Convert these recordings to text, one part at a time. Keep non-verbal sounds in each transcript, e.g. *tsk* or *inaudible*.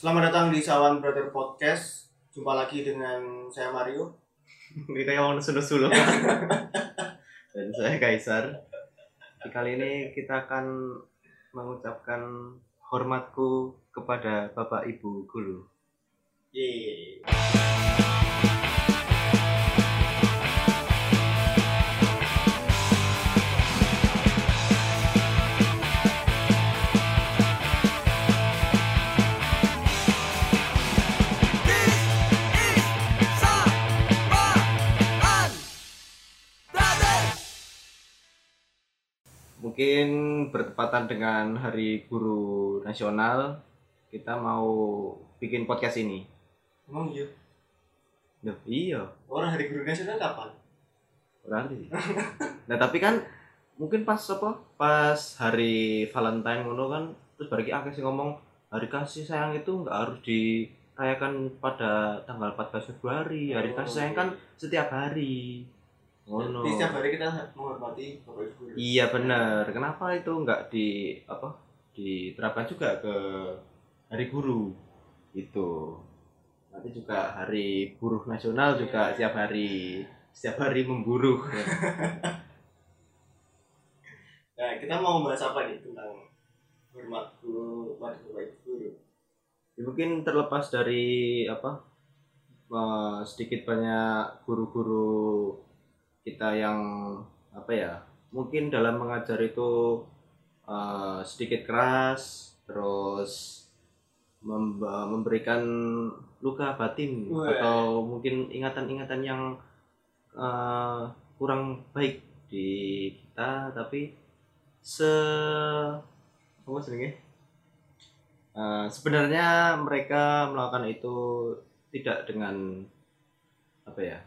Selamat datang di Sawan Brother Podcast. Jumpa lagi dengan saya Mario. *laughs* Ini kayak mau nesu-nesu loh. *laughs* Dan saya Kaisar. Di kali ini kita akan mengucapkan hormatku kepada Bapak Ibu guru. Yeay. Mungkin bertepatan dengan Hari Guru Nasional, kita mau bikin podcast ini. Emang iya. Loh, iya, Orang hari guru nasional kapan? berarti. *laughs* Nah, tapi kan mungkin pas apa? Pas hari Valentine ngono kan terus bagi akeh sing ngomong hari kasih sayang itu nggak harus dirayakan pada tanggal 14 Februari. Hari Oh, kasih sayang kan setiap hari. Ngono. Di setiap hari kita menghormati Bapak Ibu guru. Iya benar. Kenapa itu nggak di apa diterapkan juga ke hari guru itu? Nanti juga hari buruh nasional juga Iya. setiap hari setiap hari memburuh. *laughs* Nah, kita mau membahas apa nih tentang hormat guru pada Bapak Ibu guru? Ya, mungkin terlepas dari apa eh, sedikit banyak guru-guru kita yang apa ya mungkin dalam mengajar itu eh, sedikit keras terus memberikan luka batin Wah. atau mungkin ingatan-ingatan yang eh, kurang baik di kita tapi se apa sebenarnya Eh, sebenarnya mereka melakukan itu tidak dengan apa ya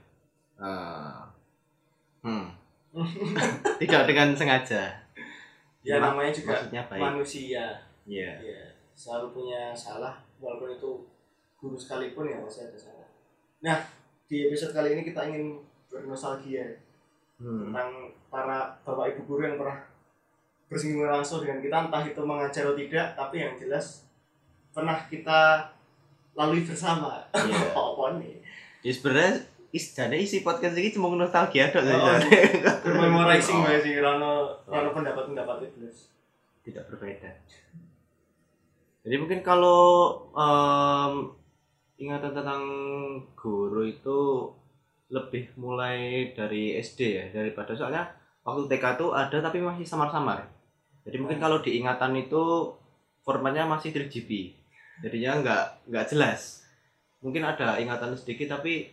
eh, hmm, *laughs* tidak dengan sengaja Ya namanya juga baik manusia. Iya. Ya, selalu punya salah walaupun itu guru sekalipun ya masih ada salah. Nah, di episode kali ini kita ingin bernostalgia Hmm. tentang para bapak ibu guru yang pernah bersinggungan langsung dengan kita entah itu mengajar atau tidak tapi yang jelas pernah kita lalui bersama Iya. *laughs* apa nih Ya sebenarnya is jadi isi podcast ini cuma nostalgia dong Oh, bermemorizing *laughs* Oh. oh. sih rano rano pendapat pendapat itu tidak berbeda. Jadi mungkin kalau em, ingatan tentang guru itu lebih mulai dari SD ya daripada soalnya waktu TK itu ada tapi masih samar-samar. Jadi mungkin kalau diingatan itu formatnya masih 3GB. Jadinya nggak nggak jelas. Mungkin ada ingatan sedikit tapi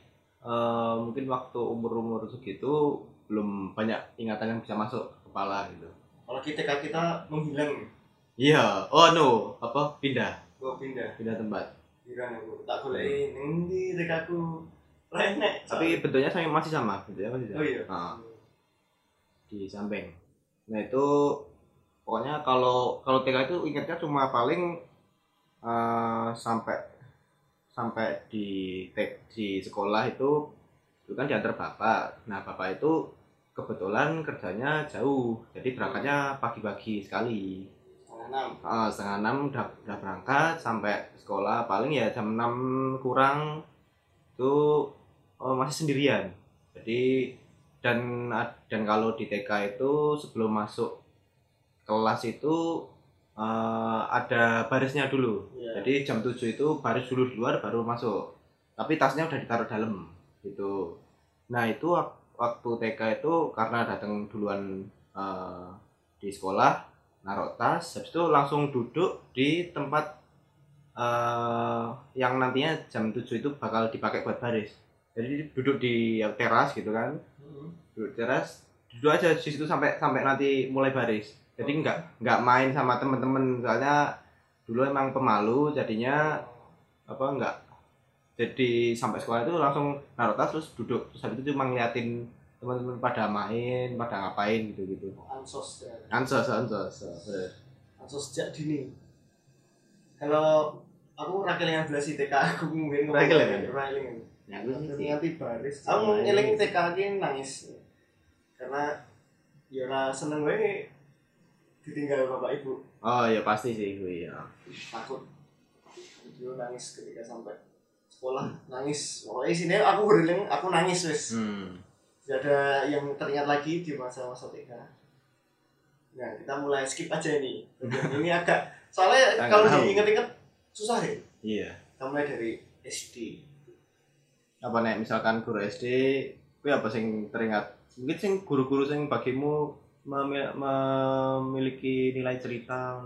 eh, mungkin waktu umur-umur segitu belum banyak ingatan yang bisa masuk ke kepala gitu. kalau kita kita menghilang. Iya, oh no, apa? Pindah, gua pindah. Pindah tempat. hilang aku tak boleh nanti tekaku renek Tapi bentuknya sama masih sama, bentuknya masih sama. oh iya. Nah, di samping. Nah itu pokoknya kalau kalau TK itu ingatnya cuma paling eh, sampai sampai di di sekolah itu itu kan diantar bapak. Nah bapak itu kebetulan kerjanya jauh, jadi berangkatnya pagi-pagi sekali. setengah enam Ah, setengah enam udah, udah berangkat sampai sekolah paling ya jam 6 kurang itu oh, masih sendirian jadi dan dan kalau di TK itu sebelum masuk kelas itu eh, ada barisnya dulu. Iya. jadi jam 7 itu baris dulu di luar baru masuk. Tapi tasnya udah ditaruh dalam gitu. Nah itu wak- waktu TK itu karena datang duluan eh, di sekolah naruh tas habis itu langsung duduk di tempat eh, yang nantinya jam 7 itu bakal dipakai buat baris. Jadi duduk di teras gitu kan. Hmm. duduk teras duduk aja di situ sampai sampai nanti mulai baris jadi nggak nggak main sama temen-temen. Soalnya dulu emang pemalu jadinya apa nggak jadi sampai sekolah itu langsung naruh tas terus duduk. Terus habis itu cuma ngeliatin teman-teman pada main pada ngapain gitu gitu ansos ya. ansos ansos ansos. Sejak dini. Kalau aku rakelingan belas TK aku mungkin Rakelingan? rakelingan ya aku nanti baris. Aku ngeling TK lagi nangis. Karena ya seneng gue ditinggal bapak ibu. Oh ya pasti sih iya. Takut. Dulu nangis ketika sampai sekolah. Nangis. Pokoknya sini aku berulang aku nangis wes Hmm. tidak ada yang teringat lagi di masa-masa TK nah kita mulai skip aja ini. Ini agak soalnya Agak kalau tahu. diinget-inget susah ya. Iya. kita mulai dari SD Apa nek misalkan guru SD kuwi apa sing teringat? Mungkin sing guru-guru sing bagimu memiliki nilai cerita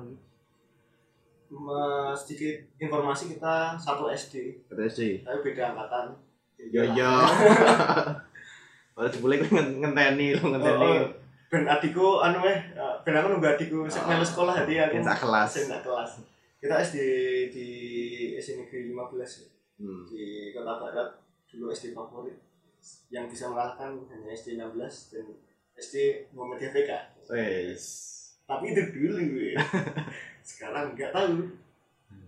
Me- sedikit informasi kita satu SD kata SD. tapi beda angkatan Yo yo. *laughs* Padahal boleh ngenteni lu Oh, ngenteni. oh. ben adikku anu eh ben aku nunggu adikku sek Oh. melu sekolah hati aku tak kelas. kelas kita SD di SD Negeri 15 Hmm. di Kota Barat dulu SD favorit yang bisa mengalahkan hanya SD 16 dan SD Muhammadiyah PK Wes. tapi itu dulu ya. *laughs* sekarang nggak tahu.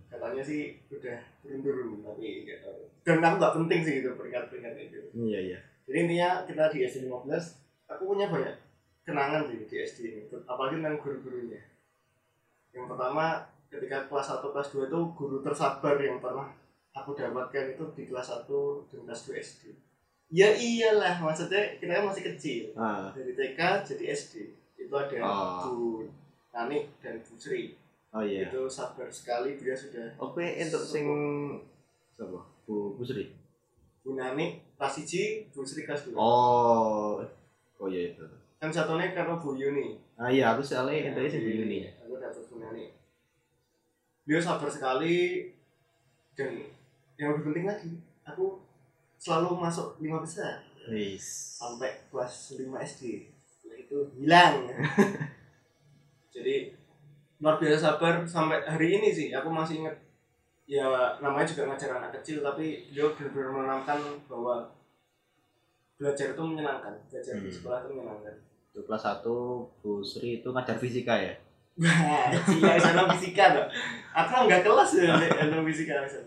Katanya sih udah turun-turun tapi nggak tahu. Dan aku nggak penting sih gitu peringkat-peringkat itu. Iya iya. jadi intinya kita di SD 15 aku punya banyak kenangan sih di SD ini apalagi tentang guru-gurunya. Yang pertama ketika kelas 1 kelas 2 itu guru tersabar yang pernah aku dapatkan itu di kelas 1 dan kelas 2 SD ya iyalah maksudnya kita kan masih kecil Ah. dari TK jadi SD itu ada Oh. Bu Nani dan Bu Sri Oh iya. itu sabar sekali dia sudah Oke, untuk sing siapa? Bu Bu Sri. Bu Nani kelas 1 Bu Sri kelas 2 Oh. Oh iya itu. kan satunya karena Bu Yuni Ah iya, aku soalnya itu sih Bu Jadi, Yuni. aku dapat Bu Nani dia sabar sekali dan yang lebih penting lagi aku selalu masuk lima besar Wis. sampai kelas 5 SD setelah itu hilang *laughs* jadi luar biasa sabar sampai hari ini sih aku masih ingat ya namanya juga ngajar anak kecil tapi dia benar-benar menanamkan bahwa belajar itu menyenangkan belajar di Hmm. sekolah itu menyenangkan Itu kelas 1 Bu Sri itu ngajar fisika ya? Wah, iya *laughs* sana fisika dong. Aku nggak kelas ya fisika misal.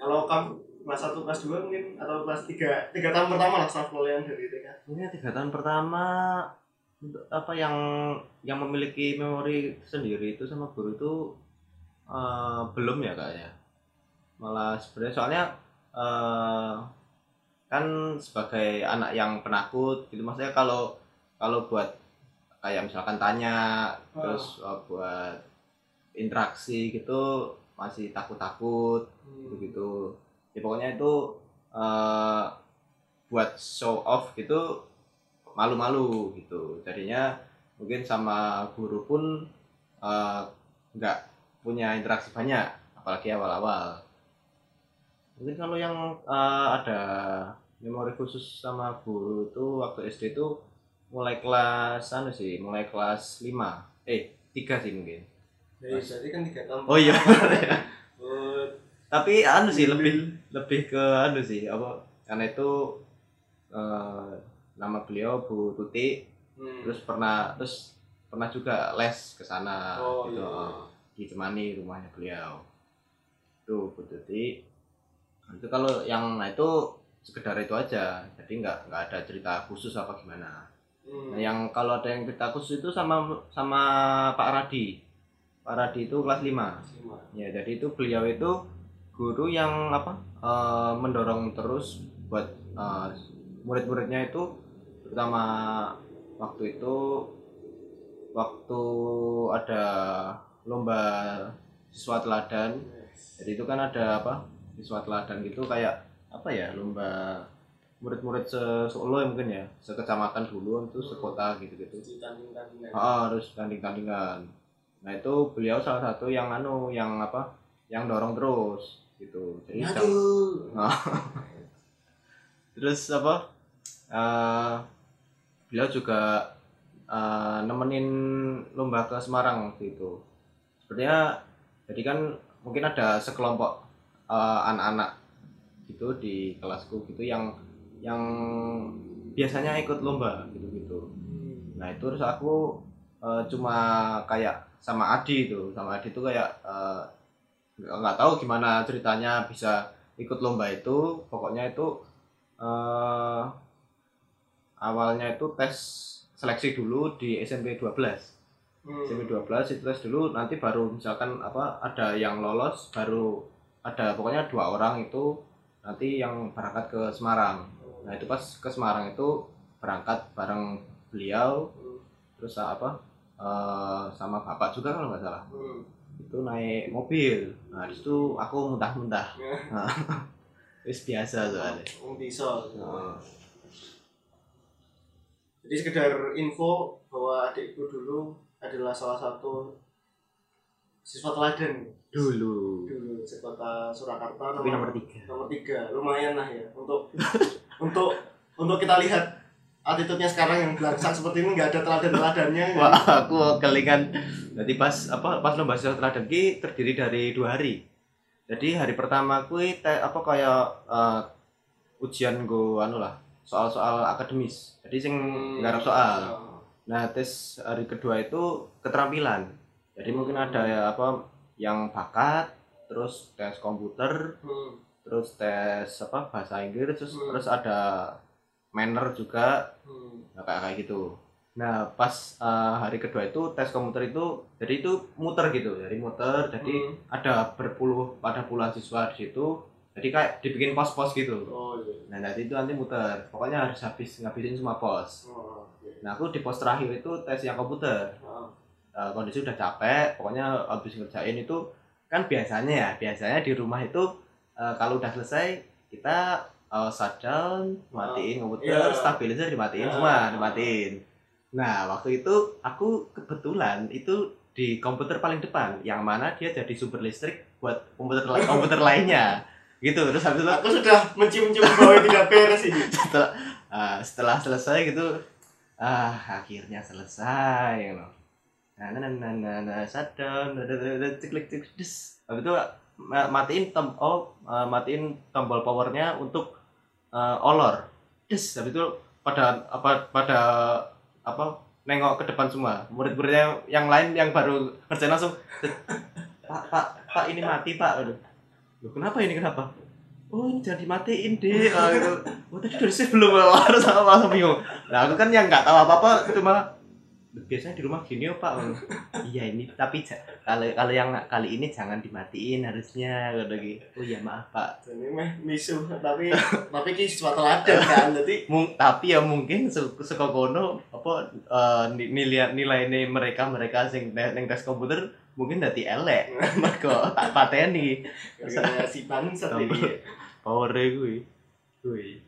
Kalau kamu kelas 1, kelas 2 mungkin atau kelas 3 tiga tahun pertama lah staff kalian dari TK. Mungkin tiga tahun pertama untuk apa yang yang memiliki memori sendiri itu sama guru itu eh, belum ya kayaknya malah sebenarnya soalnya eh, kan sebagai anak yang penakut gitu maksudnya kalau kalau buat kayak misalkan tanya Oh. terus eh, buat interaksi gitu masih takut-takut gitu gitu ya pokoknya itu eh, buat show off gitu malu-malu gitu. Jadinya mungkin sama guru pun eh, nggak punya interaksi banyak apalagi awal-awal. Mungkin kalau yang eh, ada memori khusus sama guru itu waktu SD itu mulai kelas anu sih mulai kelas 5 eh tiga sih mungkin Jadi berarti kan tiga tahun. oh iya Oh, tapi anu sih lebih lebih ke anu sih apa karena itu eh, nama beliau Bu Tuti. Hmm. terus pernah terus pernah juga les ke sana Oh, gitu iya. eh, ditemani rumahnya beliau. Itu Bu Tuti. Nah, itu kalau yang nah itu sekedar itu aja. Jadi nggak nggak ada cerita khusus apa gimana. Hmm. nah yang kalau ada yang cerita khusus itu sama sama Pak Radi Pak Radi itu kelas 5 Lima. Ya, jadi itu beliau itu guru yang apa eh, mendorong terus buat eh, murid-muridnya itu terutama waktu itu waktu ada lomba siswa teladan. Yes. Jadi itu kan ada apa siswa teladan gitu kayak apa ya lomba murid-murid se Solo ya mungkin ya sekecamatan dulu itu sekota gitu-gitu. Di tanding-tandingan. Ah, harus tanding-tandingan. Nah, itu beliau salah satu yang anu yang apa? Yang dorong terus gitu. Jadi Aduh. *laughs* terus apa? eh beliau juga eh, nemenin lomba ke Semarang waktu itu. Sebenarnya jadi kan mungkin ada sekelompok eh, anak-anak gitu di kelasku gitu yang yang biasanya ikut lomba gitu-gitu. Hmm. Nah itu terus aku eh, cuma kayak sama Adi itu, sama Adi itu kayak eh, nggak tahu gimana ceritanya bisa ikut lomba itu. Pokoknya itu eh, awalnya itu tes seleksi dulu di SMP 12. Hmm. semi 12 itu tes dulu nanti baru misalkan apa ada yang lolos baru ada pokoknya dua orang itu nanti yang berangkat ke Semarang nah itu pas ke Semarang itu berangkat bareng beliau Hmm. terus apa eh, sama bapak juga kalau nggak salah. Hmm. itu naik mobil. Nah di situ aku muntah-muntah. *laughs* Wis biasa soalnya. Wong bisa. Jadi sekedar info bahwa adikku dulu adalah salah satu siswa teladan. Dulu. Dulu sekota Surakarta tapi nomor tiga. nomor tiga. Lumayan lah ya untuk *laughs* untuk untuk kita lihat attitude-nya sekarang yang belangsak seperti ini nggak ada teladan-teladannya Wah, aku kelingan. Jadi pas apa pas lomba siswa teladan ki terdiri dari dua hari. Jadi hari pertama kui te, apa kayak eh, ujian go anu lah, soal-soal akademis. Jadi sing Hmm. soal. Nah, tes hari kedua itu keterampilan. Jadi mungkin ada ya apa yang bakat, terus tes komputer, Hmm. terus tes apa bahasa Inggris, terus Hmm. terus ada manner juga Hmm. Nah, kayak kayak gitu. Nah, pas eh, hari kedua itu tes komputer itu jadi itu muter gitu. Jadi muter, jadi Hmm. ada berpuluh pada puluhan siswa di situ. Jadi kayak dibikin pos-pos gitu. Oh iya. Nah, nanti itu nanti muter. Pokoknya harus habis ngabisin semua pos. Oh, iya. Nah, aku di pos terakhir itu tes yang komputer. Ah. Eh, kondisi udah capek, pokoknya habis ngerjain itu kan biasanya ya, biasanya di rumah itu eh, kalau udah selesai kita uh, shutdown, matiin komputer, Iya. stabilizer dimatiin Iya. semua, dimatiin. Nah, waktu itu aku kebetulan itu di komputer paling depan, yang mana dia jadi sumber listrik buat komputer la- komputer lainnya. Gitu. Terus habis itu Aku sudah mencium-cium bahwa tidak beres ini. *laughs* setelah ah, setelah selesai gitu ah akhirnya selesai you know. nah nah nah nah, nah shutdown nah, nah, nah, nah, cek klik cek des habis itu ma- matiin tom oh eh, matiin tombol powernya untuk eh, olor. Des habis itu pada apa pada apa nengok ke depan semua. Murid-muridnya yang lain yang baru ngerjain langsung "Des, pak pak pak ini mati pak. Aduh. Loh, kenapa ini kenapa? Oh ini jangan dimatiin deh Ah, gitu. oh tadi udah sih belum *laughs* harus sama sama bingung. Nah aku kan yang nggak tahu apa apa cuma biasanya di rumah gini oh pak. Iya ini tapi kalau kalau yang kali ini jangan dimatiin harusnya gitu gitu oh iya maaf pak. Jadi meh misuh tapi tapi ki siswa teladan *laughs* kan. Jadi Mung, tapi ya mungkin su- suka kono apa ni- nilai nilai mereka mereka sing neng tes komputer mungkin dadi elek. *laughs* Mergo tak pateni. Gara si bangsat iki. power kuwi. Kuwi.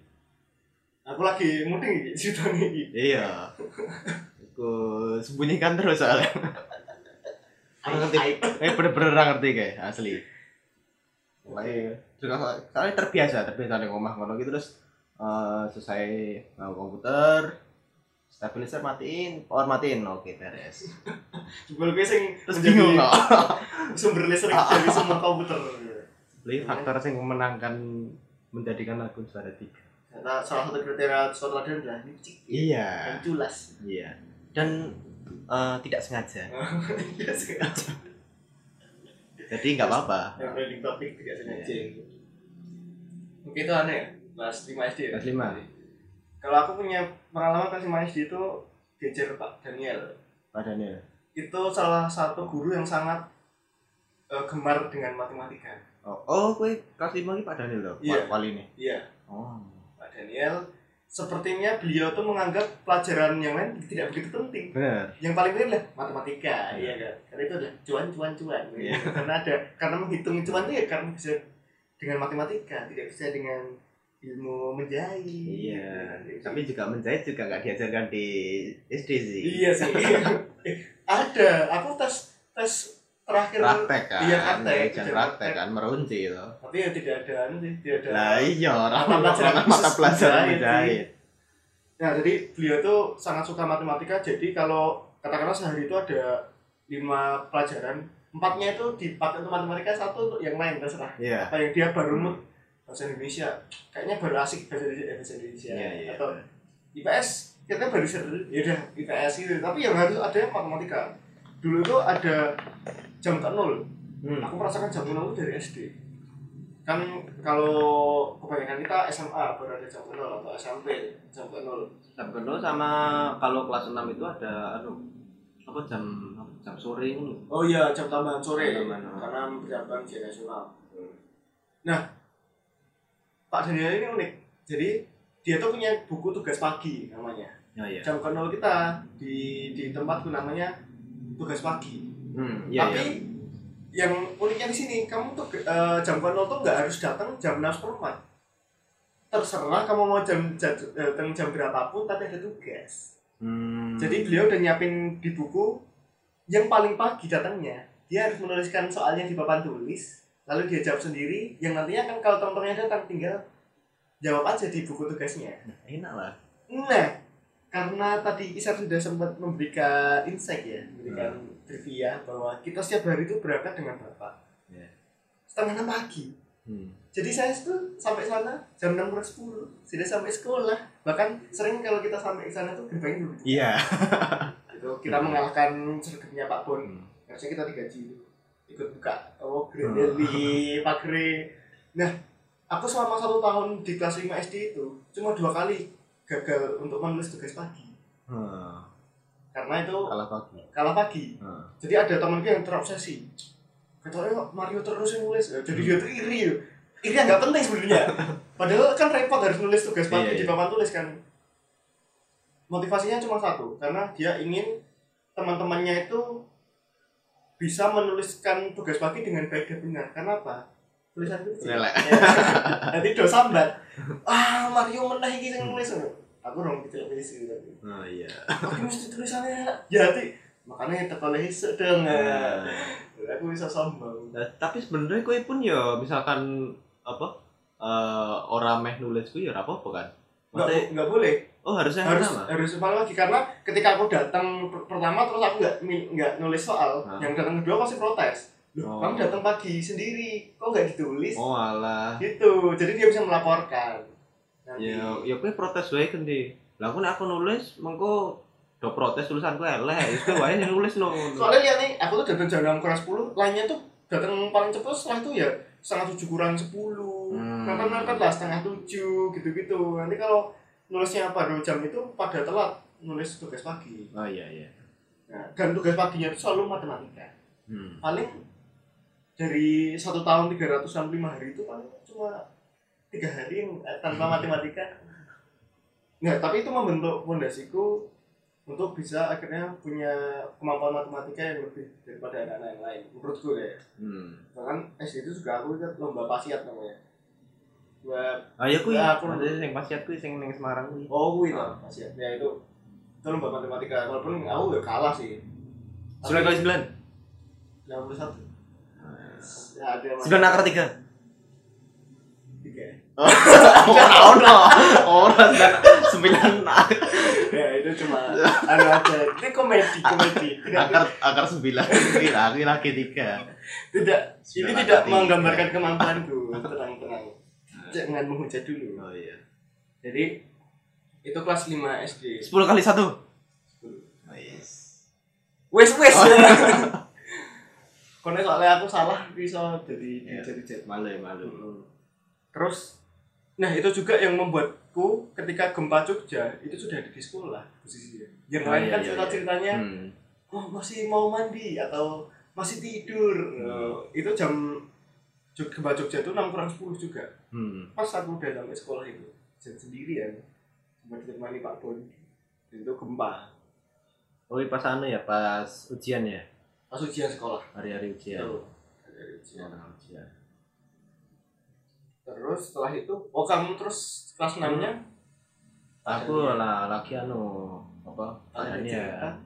Aku lagi iki ceritanya iki. iya *laughs* aku sembunyikan terus soalnya *laughs* ngerti. eh bener-bener ora ngerti kayak asli Pokoknya juga soalnya terbiasa terbiasa di rumah ngono gitu terus eh, selesai nganggo komputer stabilizer matiin power matiin oke beres *laughs* Jebul gue sing terus bingung kok *laughs* sumber listrik dari semua komputer. Beli faktor yang memenangkan menjadikan aku juara tiga Karena salah satu kriteria siswa teladan adalah licik. iya Dan culas. iya dan eh, tidak sengaja *laughs* Iya sengaja. jadi nggak apa-apa Yang trending topik tidak sengaja. Oke itu aneh ya. Kelas 5 SD ya. kelas lima Kalau aku punya pengalaman kelas 5 SD itu diajar Pak Daniel. Pak Daniel Itu salah satu guru yang sangat eh, gemar dengan matematika. oh oh kue kelas lima ini Pak Daniel loh Iya. kali ini Iya, oh Pak Daniel. Sepertinya beliau tuh menganggap pelajaran yang lain tidak begitu penting. bener Yang paling penting adalah matematika, Iya. kan? Karena itu adalah cuan, cuan, cuan. Iya. Karena ada, karena menghitung cuan itu ya karena bisa dengan matematika, tidak bisa dengan ilmu menjahit. iya Gitu. tapi juga menjahit juga nggak diajarkan di SD sih Iya sih. *laughs* Ada. Aku tes tes terakhir. praktek kan Iya, praktek. Ujian praktek kan merunci itu Tapi ya tidak ada, anu sih, tidak ada. lah iya orang Mata pelajaran mata pelajaran menjahit Nah, jadi beliau tuh sangat suka matematika. Jadi kalau katakanlah sehari itu ada lima pelajaran, empatnya itu dipakai untuk matematika, satu untuk yang lain terserah. iya Apa yang dia baru mood bahasa Indonesia, kayaknya baru asik bahasa Indonesia, eh, bahasa Indonesia. iya iya Atau IPS, kita baru seru, ya udah IPS gitu. Tapi yang harus ada yang matematika. Dulu tuh ada jam ke nol. hmm. Aku merasakan jam ke nol itu dari SD. Kan kalau kebanyakan kita SMA baru ada jam ke nol atau SMP jam ke nol. jam kedua sama kalau kelas 6 itu ada anu apa jam jam sore ini Oh iya, jam tambahan sore Jam tambahan, oh. karena mempersiapkan ujian nasional. Nah, Pak Daniel ini unik. Jadi dia tuh punya buku tugas pagi namanya. ya ya Jam konol kita di di tempatku namanya tugas pagi. hmm, iya Tapi iya yang uniknya di sini, kamu tuh eh, jam konol tuh nggak harus datang jam 6 seperempat. Terserah kamu mau jam jam- datang jam berapapun, tapi ada tugas. hmm, Jadi beliau udah nyiapin di buku yang paling pagi datangnya. Dia harus menuliskan soalnya di papan tulis, lalu dia jawab sendiri. Yang nantinya kan kalau teman-temannya datang tinggal jawab aja di buku tugasnya. enak lah Nah, karena tadi Isar sudah sempat memberikan insight ya, memberikan trivia bahwa kita setiap hari itu berangkat dengan bapak. Ya. Setengah enam pagi. hmm. Jadi saya tuh sampai sana jam enam kurang sepuluh sudah sampai sekolah. Bahkan sering kalau kita sampai ke sana tuh gerbangnya dibuka. iya Gitu. Kita mengalahkan sergapnya Pak Bon. Hmm. Harusnya kita digaji itu. Ikut buka oh grendel di pagre. Nah, aku selama satu tahun di kelas 5 SD itu cuma dua kali gagal untuk menulis tugas pagi. Hmm. Karena itu kalah pagi kalah pagi. hmm. Jadi ada temanku yang terobsesi. Katanya Mario terus yang nulis. Jadi dia tuh iri. Iri yang nggak penting sebenarnya. *laughs* Padahal kan repot harus nulis tugas pagi Iya, di iya. papan tulis kan. Motivasinya cuma satu, karena dia ingin teman-temannya itu bisa menuliskan tugas pagi dengan baik dan benar. Kenapa? Tulisan itu Lelek. Nanti do sambat. Ah, Mario meneh iki sing nulis. Aku dong gitu nulis gitu. oh iya Aku mesti tulisannya jadi makanya tertoleh sedang Hmm. aku bisa sombong Nah, tapi sebenarnya kowe pun ya misalkan apa eh orang meh nulis ku ya ora apa-apa kan Maksudnya, nggak boleh oh harusnya harus sama harus sama lagi karena ketika aku datang per- pertama terus aku nggak nggak nulis soal Hah? yang datang kedua pasti protes Oh. Loh, kamu datang pagi sendiri. Kok nggak ditulis? Oh alah. Gitu. Jadi dia bisa melaporkan. Nanti. Ya ya kowe protes wae kendi lah aku nek aku nulis mengko do protes tulisanku elek itu wae yang nulis no soalnya lihat nih aku tuh datang jam kurang sepuluh lainnya tuh datang paling cepet setelah itu ya setengah tujuh kurang sepuluh. Hmm. mepet lah setengah tujuh gitu gitu nanti kalau nulisnya pada jam itu pada telat nulis tugas pagi. Oh iya iya. Nah, dan tugas paginya itu selalu matematika. Hmm. paling dari satu tahun 365 hari itu paling cuma tiga hari yang eh, tanpa matematika. Nggak, tapi itu membentuk fondasiku untuk bisa akhirnya punya kemampuan matematika yang lebih daripada anak-anak yang lain menurutku ya. Hmm. bahkan SD itu juga aku ikut lomba pasiat namanya. Buat ah ya kuwi. Ya, aku- maksudnya sing pasiat sing ning Semarang kuwi. Oh gue itu Ah. pasiat. Ya itu itu lomba matematika. Walaupun aku gak kalah sih. Sembilan kali sembilan? 61 ya ada yang sembilan akar tiga. Tiga. Oh *laughs* no orang. sembilan ya itu cuma anu aja ini komedi komedi. Akar akar sembilan. Sembilan aku lagi tiga. Tidak ini tidak menggambarkan kemampuanku. Tenang tenang jangan menghujat dulu. Oh iya. Jadi itu kelas 5 SD sepuluh kali satu. Oh, yes. wes wes *laughs* karena soalnya aku salah bisa jadi Ya. jadi jet malu ya malu Hmm. terus nah itu juga yang membuatku ketika gempa Jogja itu sudah ada di sekolah posisinya yang Oh, lain iya, kan iya, cerita ceritanya hmm. oh masih mau mandi atau masih tidur Hmm. Eh, itu jam gempa Jogja itu 6 kurang 10 juga Hmm. pas aku udah sampai sekolah itu jam sendirian cuma ditemani Pak Bon itu gempa oh iya, pas anu ya pas ujian ya pas ujian sekolah hari-hari ujian dari ujian. Ujian, ujian. terus setelah itu oh kamu terus kelas 6 nya aku lah lagi anu apa cerita?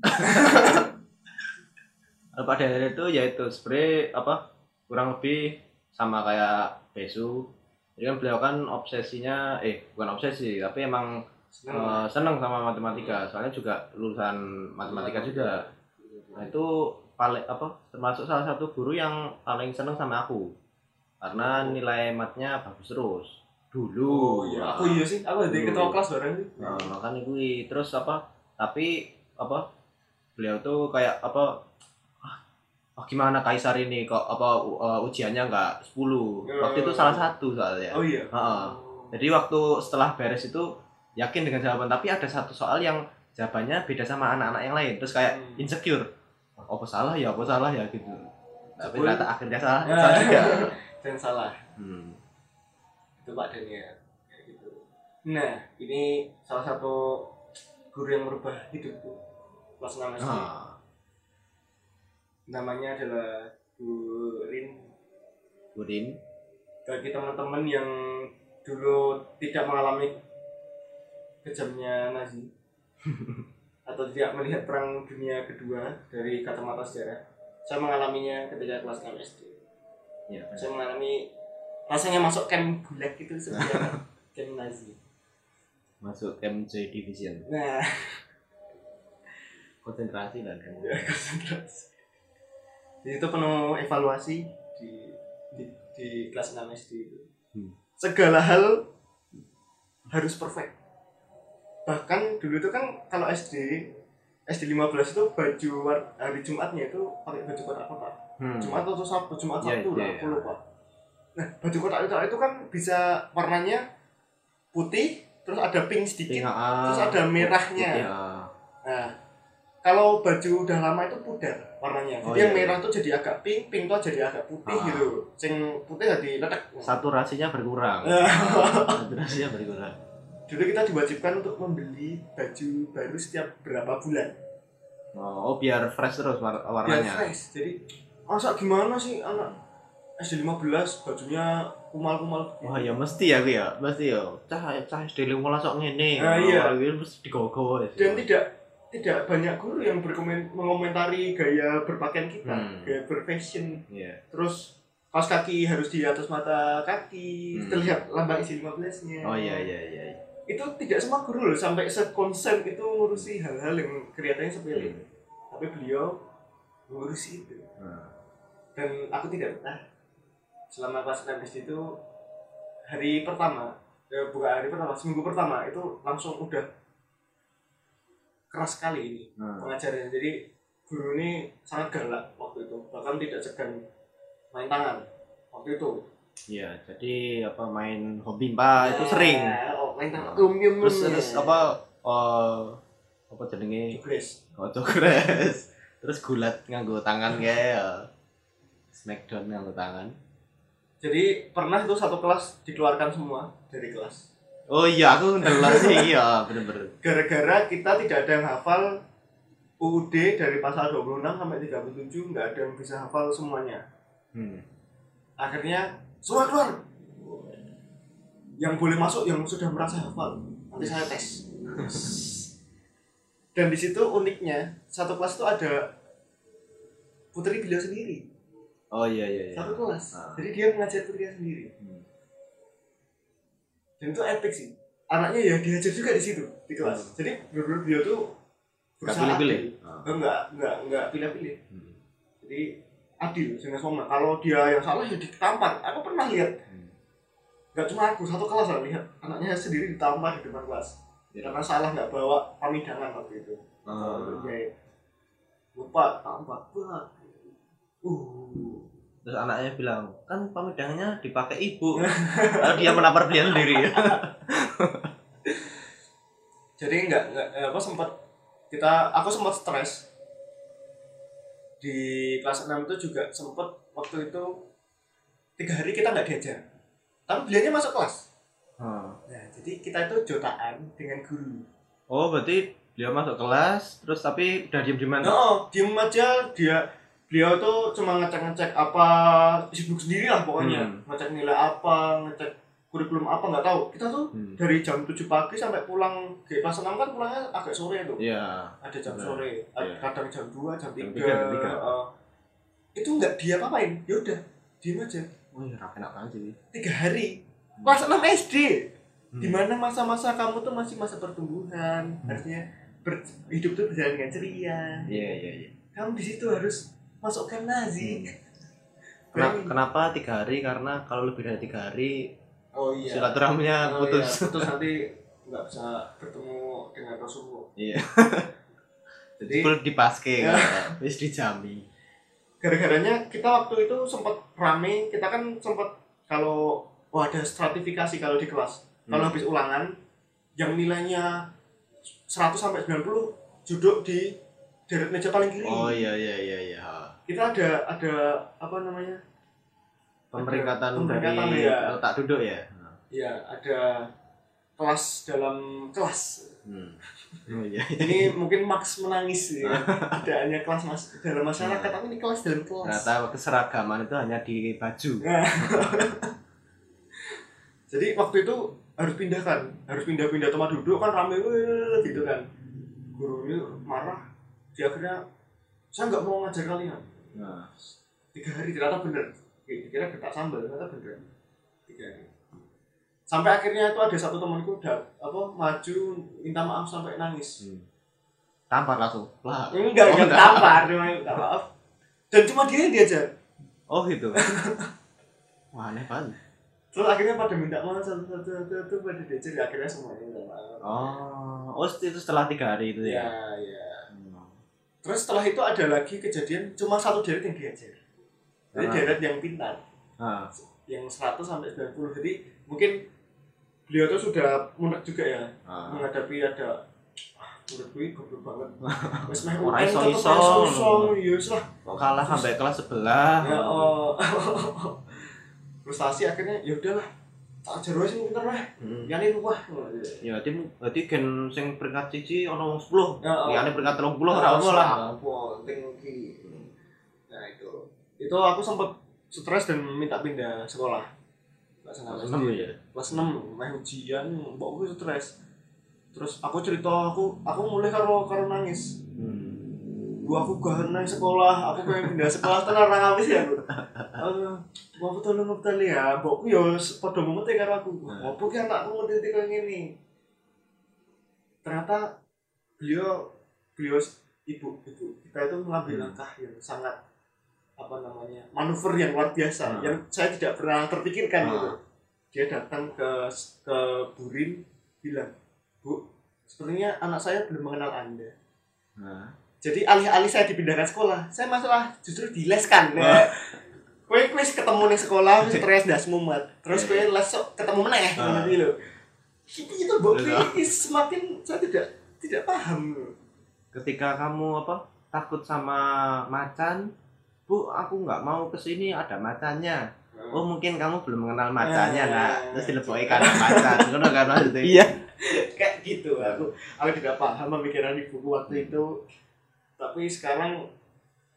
*laughs* pada hari itu ya itu sebenarnya apa kurang lebih sama kayak Besu jadi kan beliau kan obsesinya eh bukan obsesi tapi emang Seneng. eh, seneng sama matematika soalnya juga lulusan matematika juga. Nah itu paling apa termasuk salah satu guru yang paling seneng sama aku. Karena nilai matnya bagus terus. Dulu. Oh iya, aku iya sih, aku jadi ketua kelas bareng sih. Nah, makanya gue terus apa tapi apa beliau tuh kayak apa ah, gimana kaisar ini? Kok apa uh, ujiannya nggak 10 waktu itu salah satu soalnya. Oh iya. Heeh. jadi waktu setelah beres itu yakin dengan jawaban tapi ada satu soal yang jawabannya beda sama anak-anak yang lain. Terus kayak Hmm. insecure. Apa salah ya apa salah ya gitu. Tapi Jebul. ternyata akhirnya salah. Ya. salah juga. *laughs* Dan salah. Hmm. itu Pak Daniel. Kayak gitu. Nah ini salah satu guru yang merubah hidupku. Kelas 6 SD ah, namanya adalah Bu Rin Udin bagi teman-teman yang dulu tidak mengalami kejamnya Nazi. *laughs* Atau tidak melihat perang dunia kedua dari kacamata sejarah. Saya mengalaminya ketika kelas 6 SD ya saya mengalami rasanya masuk camp gulag itu seperti apa? camp *laughs* Nazi. Masuk MJ Division. Nah. *laughs* Konsentrasi dan kan ya konsentrasi. Di situ penuh evaluasi di di, di kelas 6 SD itu. Hmm. segala hal harus perfect bahkan dulu itu kan kalau SD SD 15 itu baju hari Jumatnya itu pakai baju kotak-kotak hmm. Jumat atau Sabtu Jumat Iya, Sabtu iya, lah iya. aku lupa nah baju kotak-kotak itu kan bisa warnanya putih terus ada pink sedikit ah, terus ada merahnya. ya Nah, kalau baju udah lama itu pudar warnanya. Jadi Oh, yang iya, merah tuh jadi agak pink, pink tuh jadi agak putih Ah. gitu. Sing putih jadi letek. saturasinya berkurang *laughs* saturasinya berkurang Dulu kita diwajibkan untuk membeli baju baru setiap berapa bulan. oh, biar fresh terus war- Biar warnanya fresh. Jadi masa gimana sih anak SD 15 bajunya kumal-kumal Wah ya mesti ya ya, mesti ya. Cah cah SD lima sok ngene. Nah, iya. Mesti digogo ya. dan tidak tidak banyak guru yang berkomen mengomentari gaya berpakaian kita, Hmm. gaya berfashion. Iya. Terus kaos kaki harus di atas mata kaki, Hmm. terlihat lambang isi 15-nya. Oh iya iya iya. Iya. Itu tidak semua guru loh sampai sekonsen itu ngurusi hal-hal yang kelihatannya sepele. Hmm. Tapi beliau mengurusi itu. Nah. Dan aku tidak betah. Selama kelas 6 SD itu hari pertama, ya bukan hari pertama, seminggu pertama itu langsung udah keras sekali ini Nah. pengajarannya. Jadi guru ini sangat galak waktu itu, bahkan tidak segan main tangan waktu itu. Iya, jadi apa main hobi pak itu sering. Ya. Nah. Um, um, Terus um. terus apa oh apa jenenge Jogres. oh cokres. Terus gulat nganggo tangan kayak ya. Smackdown nganggo tangan. Jadi pernah itu satu kelas dikeluarkan semua dari kelas. Oh iya, aku ndelok sih *laughs* iya, bener-bener. Gara-gara kita tidak ada yang hafal UUD dari pasal 26 sampai 37 nggak ada yang bisa hafal semuanya. Hmm. Akhirnya semua keluar. Yang boleh masuk yang sudah merasa hafal. Nanti saya tes. *laughs* Dan di situ uniknya satu kelas itu ada putri beliau sendiri. Oh iya iya iya. Satu kelas. Ah. Jadi dia mengajar putrinya sendiri. Hmm. dan itu epic sih anaknya ya diajar juga di situ di kelas Hmm. jadi benar dia tuh berusaha pilih-pilih. Ah. enggak enggak enggak pilih-pilih Hmm. jadi adil dengan semua kalau dia yang salah ya ditampar aku pernah lihat Hmm. Nggak cuma aku satu kelas lah lihat anaknya sendiri ditampar di depan kelas Ya. karena salah nggak bawa pamidangan waktu itu Ah. Atau jahit lupa tampar Wah. uh Terus anaknya bilang, kan pamidangannya dipakai ibu. *laughs* Lalu dia menampar dia sendiri. *laughs* jadi nggak nggak eh, apa sempat kita aku sempat stres di kelas 6 itu juga sempat waktu itu tiga hari kita nggak diajar tapi beliaunya masuk kelas Hmm. nah jadi kita itu jotaan dengan guru Oh, berarti dia masuk kelas, terus tapi udah diem dieman. no diem aja dia beliau tuh cuma ngecek ngecek apa sibuk sendiri lah pokoknya Hmm. ngecek nilai apa ngecek kurikulum apa nggak tahu kita tuh Hmm. dari jam 7 pagi sampai pulang di kelas 6 kan pulangnya agak sore tuh Iya. ada jam Benar. sore Iya. kadang jam 2 jam 3, Jam tiga, jam tiga. itu nggak dia apain ya udah diem aja Oh iya, enak banget sih. tiga hari kelas 6 SD Hmm. di mana masa-masa kamu tuh masih masa pertumbuhan harusnya ber- hidup tuh berjalan dengan ceria Iya, iya, iya. kamu di situ harus masukkan nazi Hmm. *laughs* Kenapa, kenapa tiga hari? Karena kalau lebih dari tiga hari oh iya silaturahminya Oh, putus. iya. putus *laughs* nanti nggak bisa bertemu dengan Rasulullah Iya. *laughs* jadi Full dipaske Ya. Wis dijami. Gara-garanya kita waktu itu sempat rame kita kan sempat kalau oh ada stratifikasi kalau di kelas kalau Hmm. habis ulangan yang nilainya 100 sampai 90 duduk di deret meja paling kiri. oh iya iya iya iya Kita ada ada apa namanya? pemeringkatan Pemeringkatan, dari ya. letak duduk ya Ya, ada kelas dalam kelas. hmm. oh iya *laughs* Ini mungkin Max menangis ya. *laughs* Tidak hanya kelas mas dalam masyarakat, Nah. tapi ini kelas dalam kelas. ternyata keseragaman itu hanya di baju Nah. *laughs* Jadi waktu itu harus pindahkan, harus pindah-pindah tempat duduk kan rame gitu kan. Guru ini marah, dia akhirnya saya nggak mau ngajar kalian. nah. Tiga hari ternyata bener. Kira getak sambal ternyata bener. Tiga hari. Sampai akhirnya itu ada satu temanku udah apa maju minta maaf sampai nangis. Hmm. tampar langsung lah Enggak, Oh, enggak tampar, cuma minta maaf. Dan cuma dia yang diajar. oh gitu *laughs* wah aneh banget Terus akhirnya pada minta maaf satu satu satu satu pada diajar ya akhirnya semuanya minta maaf. oh oh itu setelah tiga hari itu Ya, ya ya. Hmm. Terus setelah itu ada lagi kejadian cuma satu deret yang diajar. Jadi Ah. deret yang pintar, Ah, yang 100 sampai 90. Jadi mungkin beliau tuh sudah munek juga ya ah. menghadapi ada ah, murid gue goblok banget. *laughs* Wes meh Ora iso-iso. iso-iso, ya wis lah. kok kalah sampai kelas sebelah Ya oh. *laughs* Frustasi akhirnya ya udahlah. Tak wae sing pinter wae. Hmm. Yani luwah. ya berarti berarti gen sing peringkat cici ono wong 10 Ya, oh. liyane peringkat 30 ora ono lah Penting iki. Nah itu. Itu aku sempat stres dan minta pindah sekolah. Kelas enam Kelas enam ya? Kelas 6 meh ujian, mbokku stres. Terus aku cerita aku aku mulai karo karo nangis. Hmm. Bu aku gak nang sekolah, aku pengen pindah sekolah tenan ra habis ya aku. Bu aku tolong ngeptali ya, mbokku yo padha mumete karo aku. Nah. Opo ki anakku ngerti kaya ngene. Ternyata beliau beliau ibu ibu kita itu mengambil Hmm. langkah yang sangat apa namanya manuver yang luar biasa Hmm. yang saya tidak pernah terpikirkan Hmm. gitu dia datang ke ke Burin bilang bu sepertinya anak saya belum mengenal anda Nah. jadi alih-alih saya dipindahkan sekolah saya masalah justru dileskan Wah. nah, kue kue ketemu nih sekolah stres das mumet terus kue Iya. les sok ketemu meneh Ah. nanti lo itu itu bu kue semakin saya tidak tidak paham ketika kamu apa takut sama macan bu aku nggak mau ke sini ada macannya. Oh mungkin kamu belum mengenal macannya Eh. nak. Terus dileboki karena macan. *laughs* Ngono kan maksudnya *laughs* iya. Kayak gitu aku aku tidak paham pemikiran ibuku waktu itu. Tapi sekarang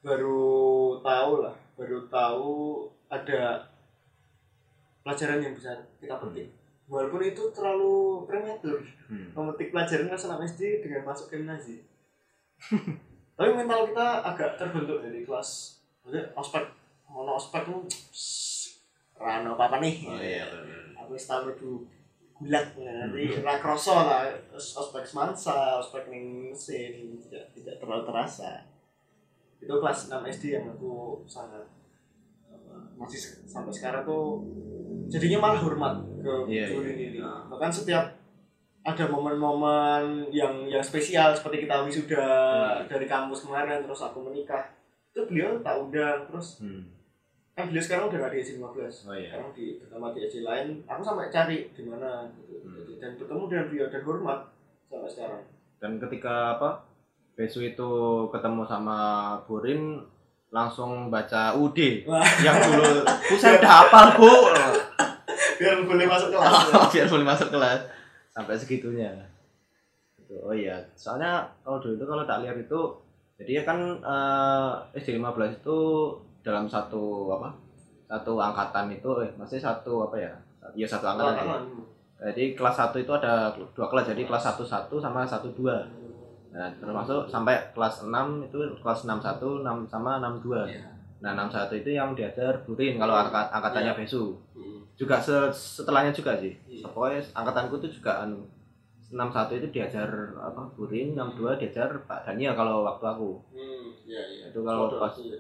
baru tahu lah baru tahu ada pelajaran yang bisa kita petik. Walaupun itu terlalu prematur. Hmm. memetik pelajaran kelas 6 SD dengan masuk ke nazi *laughs* tapi mental kita agak terbentuk dari kelas maksudnya ospek mono ospek itu *tsk* rano apa apa nih oh iya aku tau mlebu gulat ya, nanti ra kroso lah Os- ospek semansa ospek ning mesin tidak tidak terlalu terasa itu kelas 6 SD yang aku sangat masih sampai sekarang tuh jadinya malah hormat ke Iya, guru iya. ini Nah. bahkan setiap ada momen-momen yang yang spesial seperti kita wisuda Hmm. dari kampus kemarin terus aku menikah itu beliau tak undang terus Hmm. kan beliau sekarang udah gak di SD 15 oh iya sekarang di bersama di SD lain aku sampai cari di mana gitu. Hmm. Jadi, dan bertemu dengan beliau dan hormat sampai sekarang dan ketika apa besok itu ketemu sama Burin langsung baca UD Wah. yang dulu *laughs* bu saya udah hafal bu *laughs* biar boleh masuk kelas *laughs* biar boleh masuk kelas sampai segitunya Gitu. oh iya soalnya kalau dulu itu kalau tak lihat itu jadi ya kan eh, SD 15 itu dalam satu apa satu angkatan itu eh masih satu apa ya ya satu angkatan ya. jadi kelas 1 itu ada dua kelas jadi kelas 1 1 sama 1 2 Nah, termasuk sampai kelas 6 itu kelas 61, 6 sama 62. Iya. Nah, 61 itu yang diajar Burin kalau angkat angkatannya Iya. Besu. Hmm. Juga se- setelahnya juga sih. Iya. Pokoknya angkatanku itu juga anu 61 itu diajar apa Burin, 62 diajar Pak Daniel kalau waktu aku. Hmm, iya iya. Itu kalau Foto pas ya.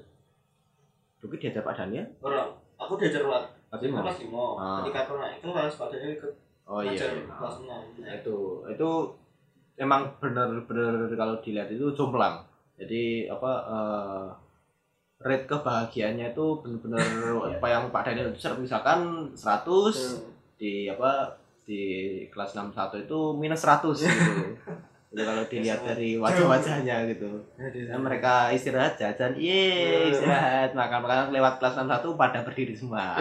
Duki diajar Pak Daniel, orang aku diajar kelas pasti mau. kelas lima Ah. ketika aku naik kelas padahal ikut Oh iya. iya. kelas enam Nah, itu itu emang bener-bener kalau dilihat itu jomplang jadi apa eh, rate kebahagiaannya itu bener-bener *laughs* apa yang Pak Daniel misalkan 100 Hmm. di apa di kelas 61 itu minus 100 gitu *laughs* Itu kalau dilihat dari wajah-wajahnya gitu. Dan mereka istirahat jajan, ye istirahat makan makan lewat kelas 61 pada berdiri semua.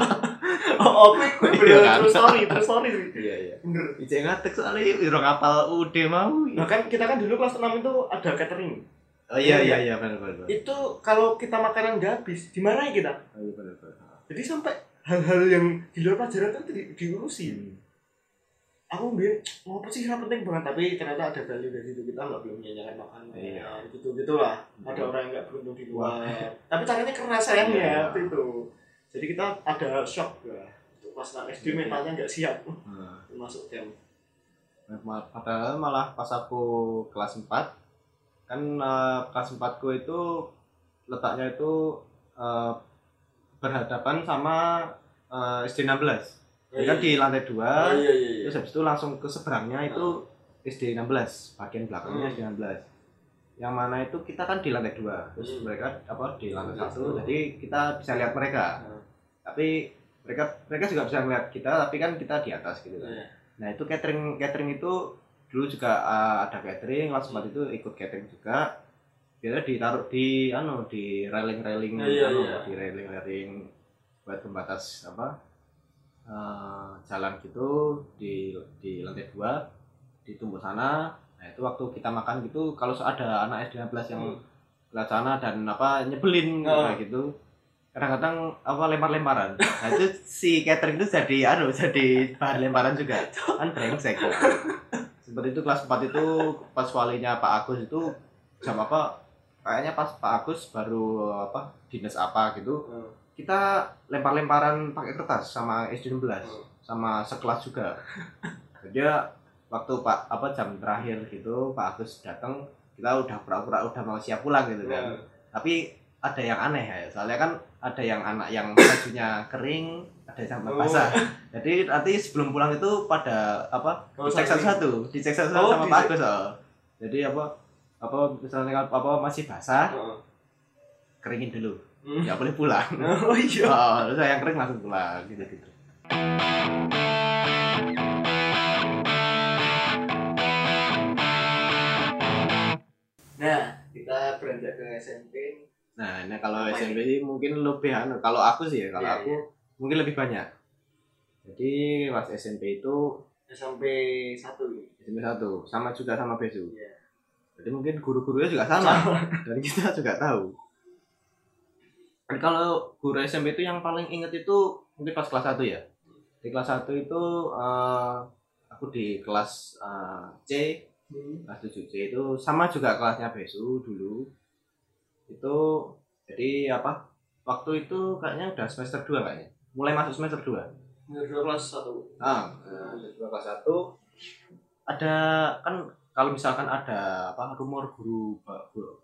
*laughs* oh oke gue Iya bener kan? terus story terus story Iya iya. bener Ijek ngatek soalnya iro kapal UD mau. nah kan kita kan dulu kelas 6 itu ada catering Oh iya iya iya benar benar. itu kalau kita makanan nggak habis dimarahin kita Oh, iya, benar benar. jadi sampai hal-hal yang di luar pelajaran itu di, diurusin. Hmm. aku bilang mau apa sih penting banget? Tapi ternyata ada value dari situ kita nggak belum nyanyikan makanan. Iya. gitu gitulah. Ada Hmm. orang yang nggak beruntung di luar. *laughs* Tapi caranya keras sayangnya Iya. waktu itu. Jadi kita ada shock lah. Untuk kelas 6 SD Iya. mentalnya nggak siap. Nah, *laughs* masuk camp ma- padahal malah pas aku kelas 4 kan eh, kelas 4 ku itu letaknya itu eh, berhadapan sama eh, SD 16 Jadi kan di lantai 2 oh, iya iya iya terus habis itu langsung ke seberangnya itu SD 16 bagian belakangnya Hmm. SD 16 yang mana itu kita kan di lantai 2 terus Hmm. mereka apa di lantai Hmm. satu jadi kita bisa lihat mereka Hmm. tapi mereka mereka juga bisa ngeliat kita tapi kan kita di atas gitu kan Iya. nah itu catering catering itu dulu juga uh, ada catering kelas empat itu ikut catering juga biasanya ditaruh di anu di railing railing Iya, anu iya. di railing railing buat pembatas apa uh, jalan gitu di di lantai dua di tumpuk sana nah itu waktu kita makan gitu kalau ada anak SD 16 yang Hmm. sana dan apa nyebelin Oh. kayak gitu kadang-kadang apa lempar-lemparan nah itu si catering itu jadi anu jadi bahan lemparan juga kan brengsek *laughs* seperti itu kelas 4 itu pas walinya Pak Agus itu jam apa kayaknya pas Pak Agus baru apa dinas apa gitu Hmm. kita lempar-lemparan pakai kertas sama SD 16 Hmm. sama sekelas juga *laughs* dia waktu Pak apa jam terakhir gitu Pak Agus datang kita udah pura-pura udah mau siap pulang gitu kan Hmm. tapi ada yang aneh ya soalnya kan ada yang anak yang bajunya kering ada yang sampai Oh. basah *laughs* jadi nanti sebelum pulang itu pada apa Oh, dicek satu-satu dicek satu-satu Oh, sama. Pak Agus oh. jadi apa apa misalnya apa masih basah Hmm. keringin dulu. Hmm. nggak boleh pulang. *laughs* Oh iya. Oh, terus yang kering langsung pulang gitu gitu. Nah kita beranjak ke SMP nah ini kalau Apa SMP sih mungkin lebih anu kalau aku sih ya kalau Iya, aku mungkin lebih banyak. Jadi pas SMP itu SMP satu. Ini SMP satu sama juga sama Besu Iya. Jadi mungkin guru-gurunya juga sama. Dan kita juga tahu. Dan kalau guru SMP itu yang paling inget itu mungkin pas kelas 1 ya. Di kelas 1 itu eh, aku di kelas eh, C. Hmm. kelas 7C itu sama juga kelasnya Besu dulu. Itu jadi apa waktu itu kayaknya udah semester 2 kayaknya. Mulai masuk semester 2 Nomor dua kelas satu. Ah semester 2 kelas 1 ada kan kalau misalkan ada apa rumor guru,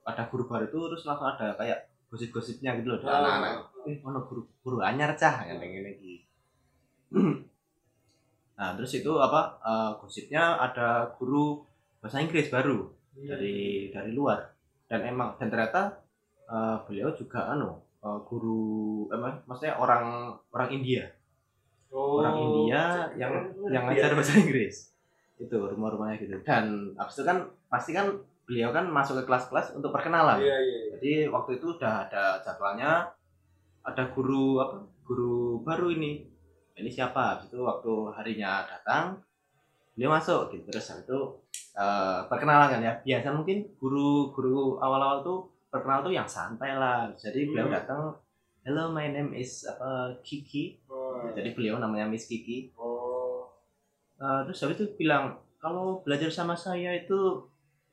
ada guru baru itu terus langsung ada kayak gosip-gosipnya gitu loh dari anak-anak. Eh mana guru guru anyar cah yang pengen lagi. *clears throat* Nah terus itu apa eh, gosipnya ada guru bahasa Inggris baru dari dari luar. Dan emang dan ternyata eh, beliau juga anu eh, guru emang maksudnya orang orang India. Oh, orang India yang yang ngajar bahasa Inggris itu rumah-rumahnya gitu. Dan abis itu kan pasti kan beliau kan masuk ke kelas-kelas untuk perkenalan. Iya iya iya. jadi waktu itu udah ada jadwalnya ada guru apa guru baru ini. Ini siapa? Habis itu waktu harinya datang beliau masuk gitu. Terus habis itu eh, perkenalan kan ya. Biasa mungkin guru-guru awal-awal tuh perkenalan tuh yang santai lah. Jadi beliau Hmm. datang hello my name is apa Kiki. Oh. Jadi beliau namanya Miss Kiki. Oh Eh, terus habis itu bilang kalau belajar sama saya itu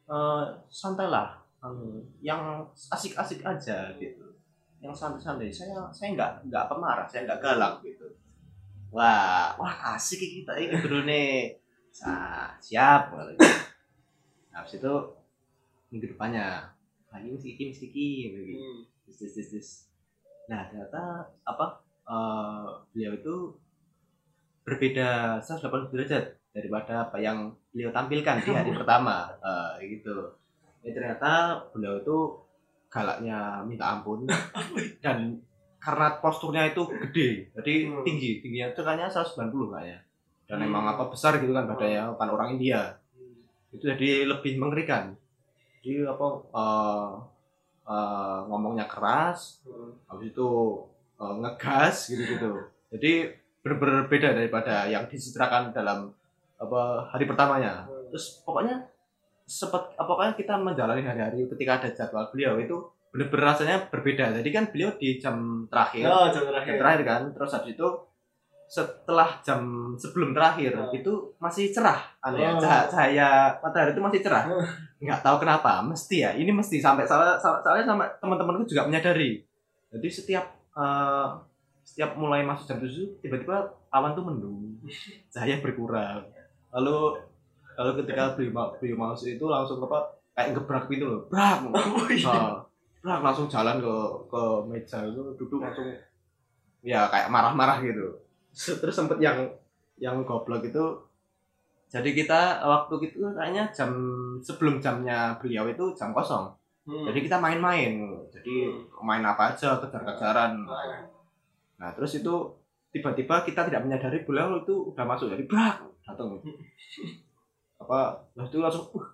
eh, santai lah anu, yang asik-asik aja gitu yang santai-santai saya saya nggak nggak pemarah saya nggak galak gitu wah wah asik kita ini bro nih Sa- siap nah, habis itu minggu depannya lagi Miss Kiki Miss Kiki gitu Hmm. This, this, this, this. Nah, ternyata apa? eh, beliau itu berbeda 180 derajat daripada apa yang beliau tampilkan di hari pertama. Eh, gitu. Ya, ternyata beliau itu galaknya minta ampun *laughs* dan karena posturnya itu gede, jadi Hmm. tinggi, tingginya itu kayaknya 190 kayaknya. Dan Hmm. emang apa besar gitu kan badannya, kan orang India. itu jadi lebih mengerikan jadi apa eh, eh, ngomongnya keras Hmm. habis itu eh, ngegas gitu gitu jadi ber- berbeda daripada yang dicitrakan dalam apa hari pertamanya Hmm. terus pokoknya seperti pokoknya kita menjalani hari-hari ketika ada jadwal beliau itu bener-bener rasanya berbeda jadi kan beliau di jam terakhir Ya, jam jam terakhir. terakhir kan terus habis itu setelah jam sebelum terakhir Hmm. itu masih cerah aneh ya Oh. cahaya, cahaya matahari itu masih cerah Hmm. nggak tahu kenapa mesti ya ini mesti sampai soalnya soalnya sama teman-temanku juga menyadari jadi setiap eh, setiap mulai masuk jam 7 tiba-tiba awan tuh mendung. *laughs* Cahaya berkurang. Lalu lalu ketika beliau mau beliau masuk itu langsung apa kayak gebrak pintu loh. Brak! *laughs* Oh iya. Ah, brak langsung jalan ke ke meja itu duduk langsung ya kayak marah-marah gitu. Terus sempet yang yang goblok itu jadi kita waktu itu kayaknya jam sebelum jamnya beliau itu jam kosong. Hmm. jadi kita main-main. Jadi main apa aja kejar-kejaran nah terus itu tiba-tiba kita tidak menyadari beliau itu udah masuk jadi brak datang apa lah itu langsung uh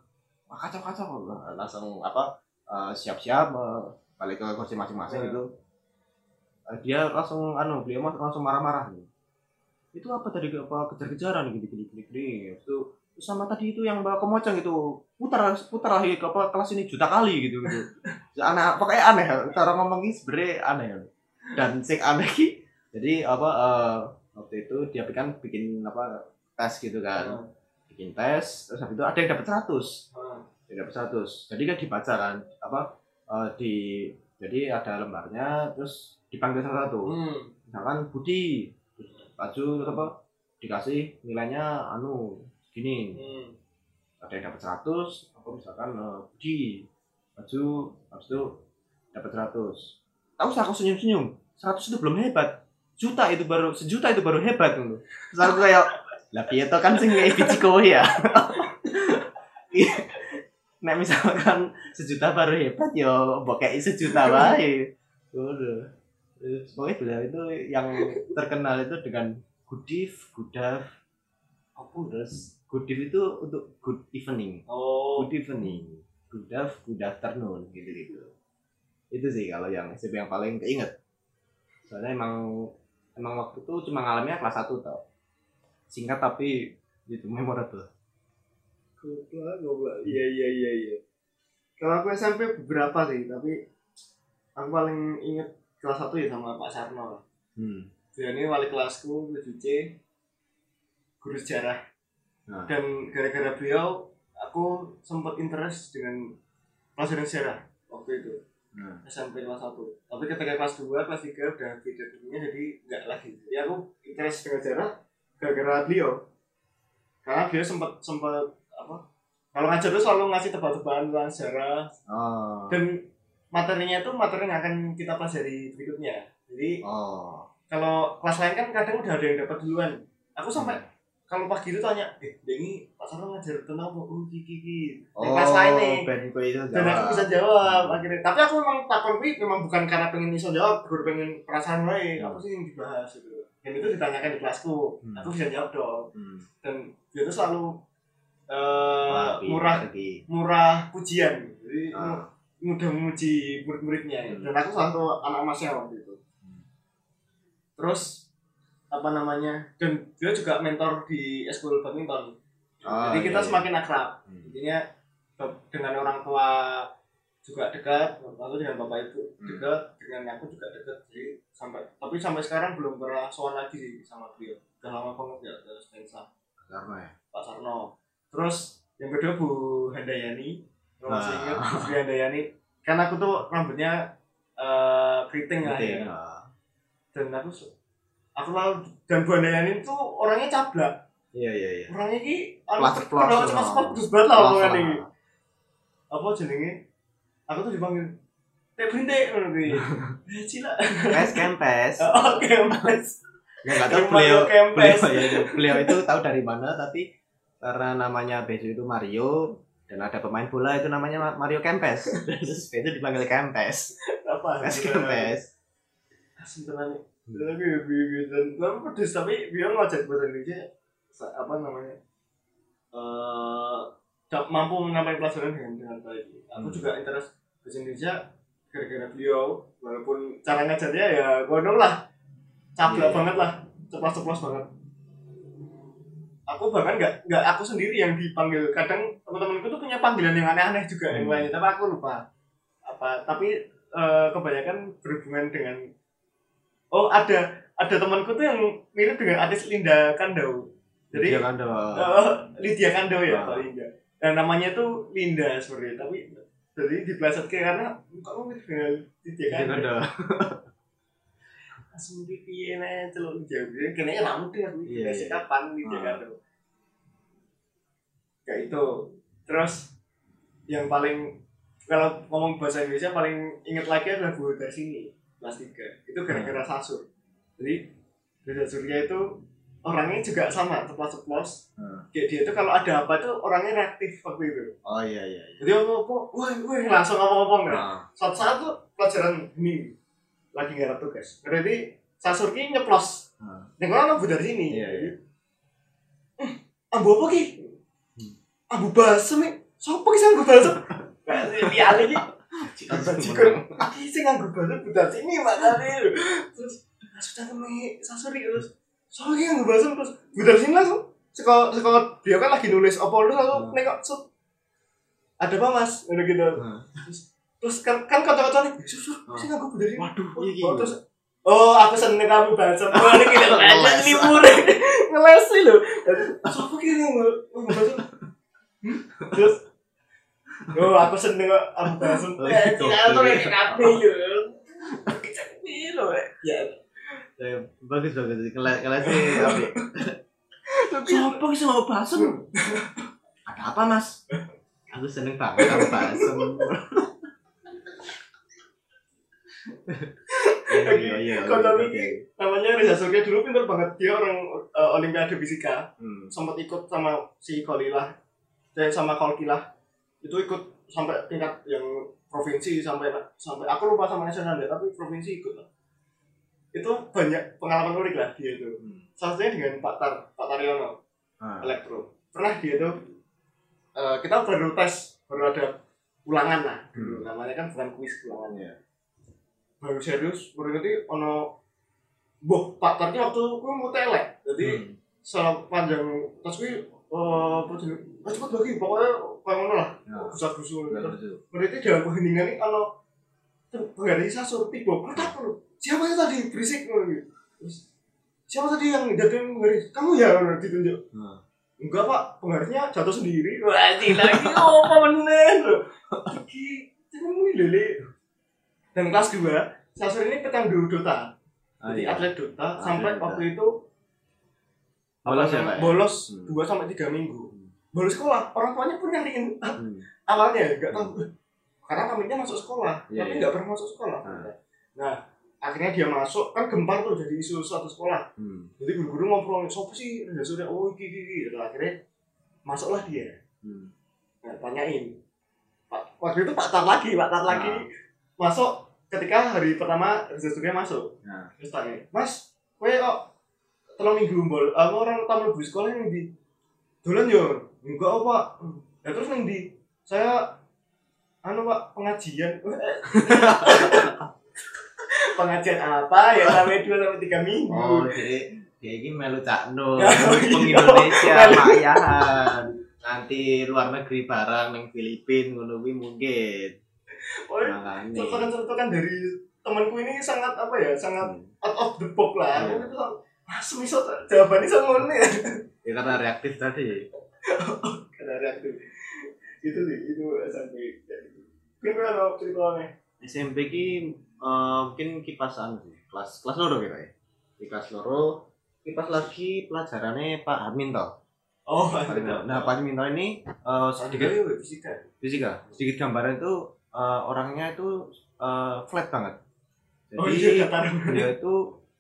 kacau kacau. Langsung apa eh, siap-siap eh, balik ke kursi masing-masing Hmm. gitu. Eh, dia langsung anu beliau mas- langsung marah-marah gitu. itu apa tadi apa kejar-kejaran? Gitu gini gini gini. Itu sama tadi itu yang bawa kemoceng itu putar putar lagi ke apa, kelas ini juta kali gitu gitu. *laughs* Aneh pokoknya aneh. Cara ngomong ini sebenarnya aneh dan sing aneh ki jadi apa eh, waktu itu dia kan bikin apa tes gitu kan Hmm. bikin tes terus habis itu ada yang dapat 100 Hmm. yang dapat 100 jadi kan dibaca kan apa eh, di jadi ada lembarnya terus dipanggil satu-satu Hmm. misalkan Budi maju terus apa dikasih nilainya anu gini Hmm. ada yang dapat 100 apa misalkan eh, Budi maju habis itu dapat 100 tahu sih aku senyum-senyum 100 itu belum hebat. Juta itu baru sejuta itu baru hebat gitu. Terus aku kayak lah to kan sing ngei biji kowe ya? *laughs* Nek misalkan sejuta baru hebat ya mbok kei sejuta wae. Udah pokoknya beliau itu yang terkenal itu dengan Gudif, Gudaf, apa terus? Gudif itu untuk good evening, Oh. good evening, Gudaf, good afternoon gitu gitu. Itu sih kalau yang SMP yang paling keinget. Soalnya emang emang waktu itu cuma ngalaminnya kelas 1 tau. Singkat tapi itu memorable. Goblok, goblok. Iya, iya, iya, iya. Kalau aku SMP beberapa sih, tapi aku paling inget kelas 1 ya sama Pak Sarno. Hmm. Dia ini wali kelasku 7C guru sejarah. Nah. Dan gara-gara beliau aku sempat interest dengan pelajaran sejarah waktu itu Nah. SMP kelas 1 tapi ketika kelas 2, kelas 3 udah beda dunia jadi enggak lagi. Jadi aku interest dengan sejarah gara-gara beliau. Karena beliau sempat sempat apa kalau ngajar tuh selalu ngasih tebak-tebakan tentang sejarah. Oh. dan materinya itu materi yang akan kita pelajari berikutnya. Jadi Oh. kalau kelas lain kan kadang udah ada yang dapat duluan. Aku sampai kalau pagi itu tanya eh ini Pak Sarno ngajar tentang apa? Oh kiki kiki di kelas lain nih. Ben kowe itu dan aku bisa jawab akhirnya. Tapi aku memang takon kuwi memang bukan karena pengen iso jawab gue pengen perasaan wae. Apa sih yang dibahas? Gitu. Dan itu ditanyakan di kelasku. Hmm. aku bisa jawab dong. Hmm. dan dia tuh selalu Wah, murah murah pujian. Jadi Ah. mu- mudah memuji murid-muridnya. Hmm. dan aku salah satu anak emasnya waktu itu. Hmm. terus apa namanya dan dia juga mentor di eskul badminton Ah, jadi kita iya, iya. semakin akrab Hmm. intinya dengan orang tua juga dekat lalu dengan bapak ibu Hmm. dekat dengan aku juga dekat jadi sampai tapi sampai sekarang belum pernah soal lagi sama beliau udah lama banget ya ke Spensa Karena ya. Pak Sarno terus yang kedua Bu Handayani kalau masih Ah. ingat Bu Handayani kan aku tuh rambutnya eh, keriting lah ya ah. dan aku aku lalu dan Bu Handayani tuh orangnya cablak Iya iya iya. orangnya ki Plastik plastik lah. cepat terus banget lah omongan ini apa jenenge aku tuh dipanggil Teh ngono kuwi. *laughs* Eh cila. Kempes kempes. Oke, Mas. Ya nggak tahu beliau Mario Kempes. beliau, ya, beliau itu tahu dari mana tapi karena namanya Besu itu Mario dan ada pemain bola itu namanya Ma- Mario Kempes. *laughs* Terus Besu dipanggil Kempes. Apa? Kempes Kempes. Asli nih. Tapi gue dan tapi pedes tapi dia ngajak bahasa Indonesia apa namanya? Eh da- mampu menyampaikan pelajaran dengan dengan baik aku Hmm. juga interest bahasa Indonesia gara-gara beliau walaupun cara ngajarnya ya gondong lah cablak Iya. banget lah ceplos-ceplos banget aku bahkan nggak nggak aku sendiri yang dipanggil kadang teman-temanku tuh punya panggilan yang aneh-aneh juga yang Hmm. lainnya tapi aku lupa apa tapi eh, kebanyakan berhubungan dengan oh ada ada temanku tuh yang mirip dengan artis Linda Kandau jadi Dia kan ada Eh, Lydia Kando ya, Ah. Pak Linda. Dan namanya tuh Linda sebenarnya, tapi jadi dipleset kayak karena kamu mirip dengan Lydia dia kan Kando. ada *laughs* Langsung di piye nih, celuk jauh. Kayaknya lama deh aku dikasih iya. kapan Lydia Ah. Kando. Kayak itu. Terus yang paling kalau ngomong bahasa Indonesia paling inget lagi adalah Bu sini kelas 3 itu gara-gara Sasur. Jadi Dada Surya itu orangnya juga sama ceplos-ceplos Hmm. kayak dia itu kalau ada apa itu orangnya reaktif waktu itu. Oh iya iya iya. Jadi apa apa wah wah langsung ngomong-ngomong kan. Ah, suatu saat tuh pelajaran ini lagi ngarap tugas. Berarti sasur ki nyeplos. Ah. yang orang ambu dari sini. Iya, iya. "Hmm, ambu apa ki? Hmm. ambu basem siapa ki ambu basem lihat lagi Jikun, aki sing nganggo basem budal sini makanya terus sudah temen sasur ki terus soalnya ki nganggo basem terus budal sini langsung sekolah sekolah dia kan lagi nulis apa lu lalu Hmm. nengok set ada apa mas? Udah gitu. Ah. terus kan kan kata-kata nih susu sih nganggo budal sini. Waduh iya Oh, gitu terus oh aku seneng kamu bahasa oh ini kita Ngeles. libur ngeles sih lo siapa kira ngomong bahasa Hmm? terus *laughs* oh aku seneng kok kamu bahasa Oh, *laughs* eh gitu. tidak tuh kayak kafe lo kecil lo ya. Eh, bagus bagus. Kelas kelas sih api siapa sih mau basem ada apa mas? Aku seneng banget sama basem *laughs* iya iya iya. Oke. namanya Reza Surya dulu pintar banget. Dia orang eh, olimpiade fisika. Hmm. sempat ikut sama si Kolilah dan sama Kolkilah itu ikut sampai tingkat yang provinsi sampai sampai aku lupa sama nasional ya tapi provinsi ikut lah itu banyak pengalaman unik lah dia itu Hmm. salah satunya dengan Pak Tar Pak Taryono Ah. elektro pernah dia itu eh, kita baru tes baru ada ulangan lah dulu namanya kan bukan kuis ulangan Iya. baru serius baru nanti ono boh Pak Tarnya waktu aku mau telek jadi Hmm. Sepanjang tas gue eh apa ah, cepet lagi pokoknya kayak mana lah. Ya. busa busu berarti dalam keheningan ini kalau pengganti sasur tiba pertak lu siapa itu tadi? Berisik gitu terus siapa tadi yang jatuhin penggaris kamu ya ditunjuk. Hmm. enggak pak. Penggarisnya jatuh sendiri. *laughs* Wah lagi oh apa bener? Lu Iki, kamu lele dan kelas 2 sasur ini pecandu Dota Ah, jadi iya. atlet Dota sampai waktu itu Bolos ya, Pak, ya? bolos Hmm. 2 sampai 3 minggu Hmm. bolos sekolah orang tuanya pun nyariin Hmm. *laughs* awalnya nggak tahu karena pamitnya masuk sekolah Iya, tapi iya. nggak pernah masuk sekolah Ah. nah akhirnya dia masuk kan gempar tuh jadi isu suatu sekolah Hmm. jadi guru-guru ngobrol siapa sih Reza Surya oh iki iki iki." Terus akhirnya masuklah dia Hmm. nah tanyain Pak, waktu itu Pak Tar lagi Pak Tar lagi Ah. masuk ketika hari pertama Surya masuk Nah. terus tanya Mas kowe kok telung minggu mbol apa orang tamu lebih sekolah yang di dolan yo enggak oh, Pak ya terus neng di saya anu Pak pengajian *laughs* pengajian apa ya sampai dua sampai tiga minggu Oh, jadi dia ini melu cakno, Ya, oh, iya. Indonesia, mayahan. Nanti luar negeri barang neng Filipin ngono kuwi mungkin. oh Makane. contohan-contohan dari temanku ini sangat apa ya sangat Hmm. out of the box lah Iya. aku itu langsung bisa jawabannya sama ngono ya karena reaktif tadi. karena reaktif itu sih itu SMP Mungkin ada cerita nih SMP ki eh, mungkin kipasan sih. Kelas kelas loro kita ya. Di kelas loro kipas lagi pelajarannya Pak Harmin toh. oh Pak Harminto. Nah, Pak Harminto ini eh, sedikit sedikit fisika fisika, sedikit gambaran itu eh, orangnya itu eh, flat banget. Jadi oh iya datar dia itu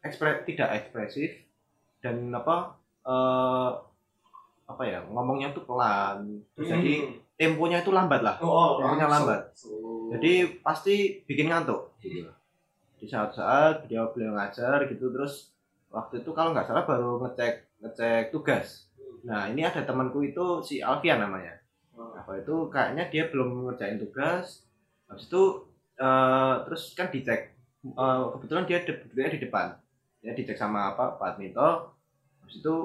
ekspre tidak ekspresif dan apa eh apa ya ngomongnya tuh pelan. Terus jadi temponya itu lambat lah. Hmm. oh, oh Temponya langsung. lambat. Jadi pasti bikin ngantuk. Gitu di saat-saat beliau beliau ngajar gitu terus waktu itu kalau nggak salah baru ngecek ngecek tugas. Nah ini ada temanku itu si Alfian namanya. Apa itu kayaknya dia belum ngerjain tugas. Habis itu eh, terus kan dicek. Eh, kebetulan dia duduknya di depan ya dicek sama apa Pak Admito habis itu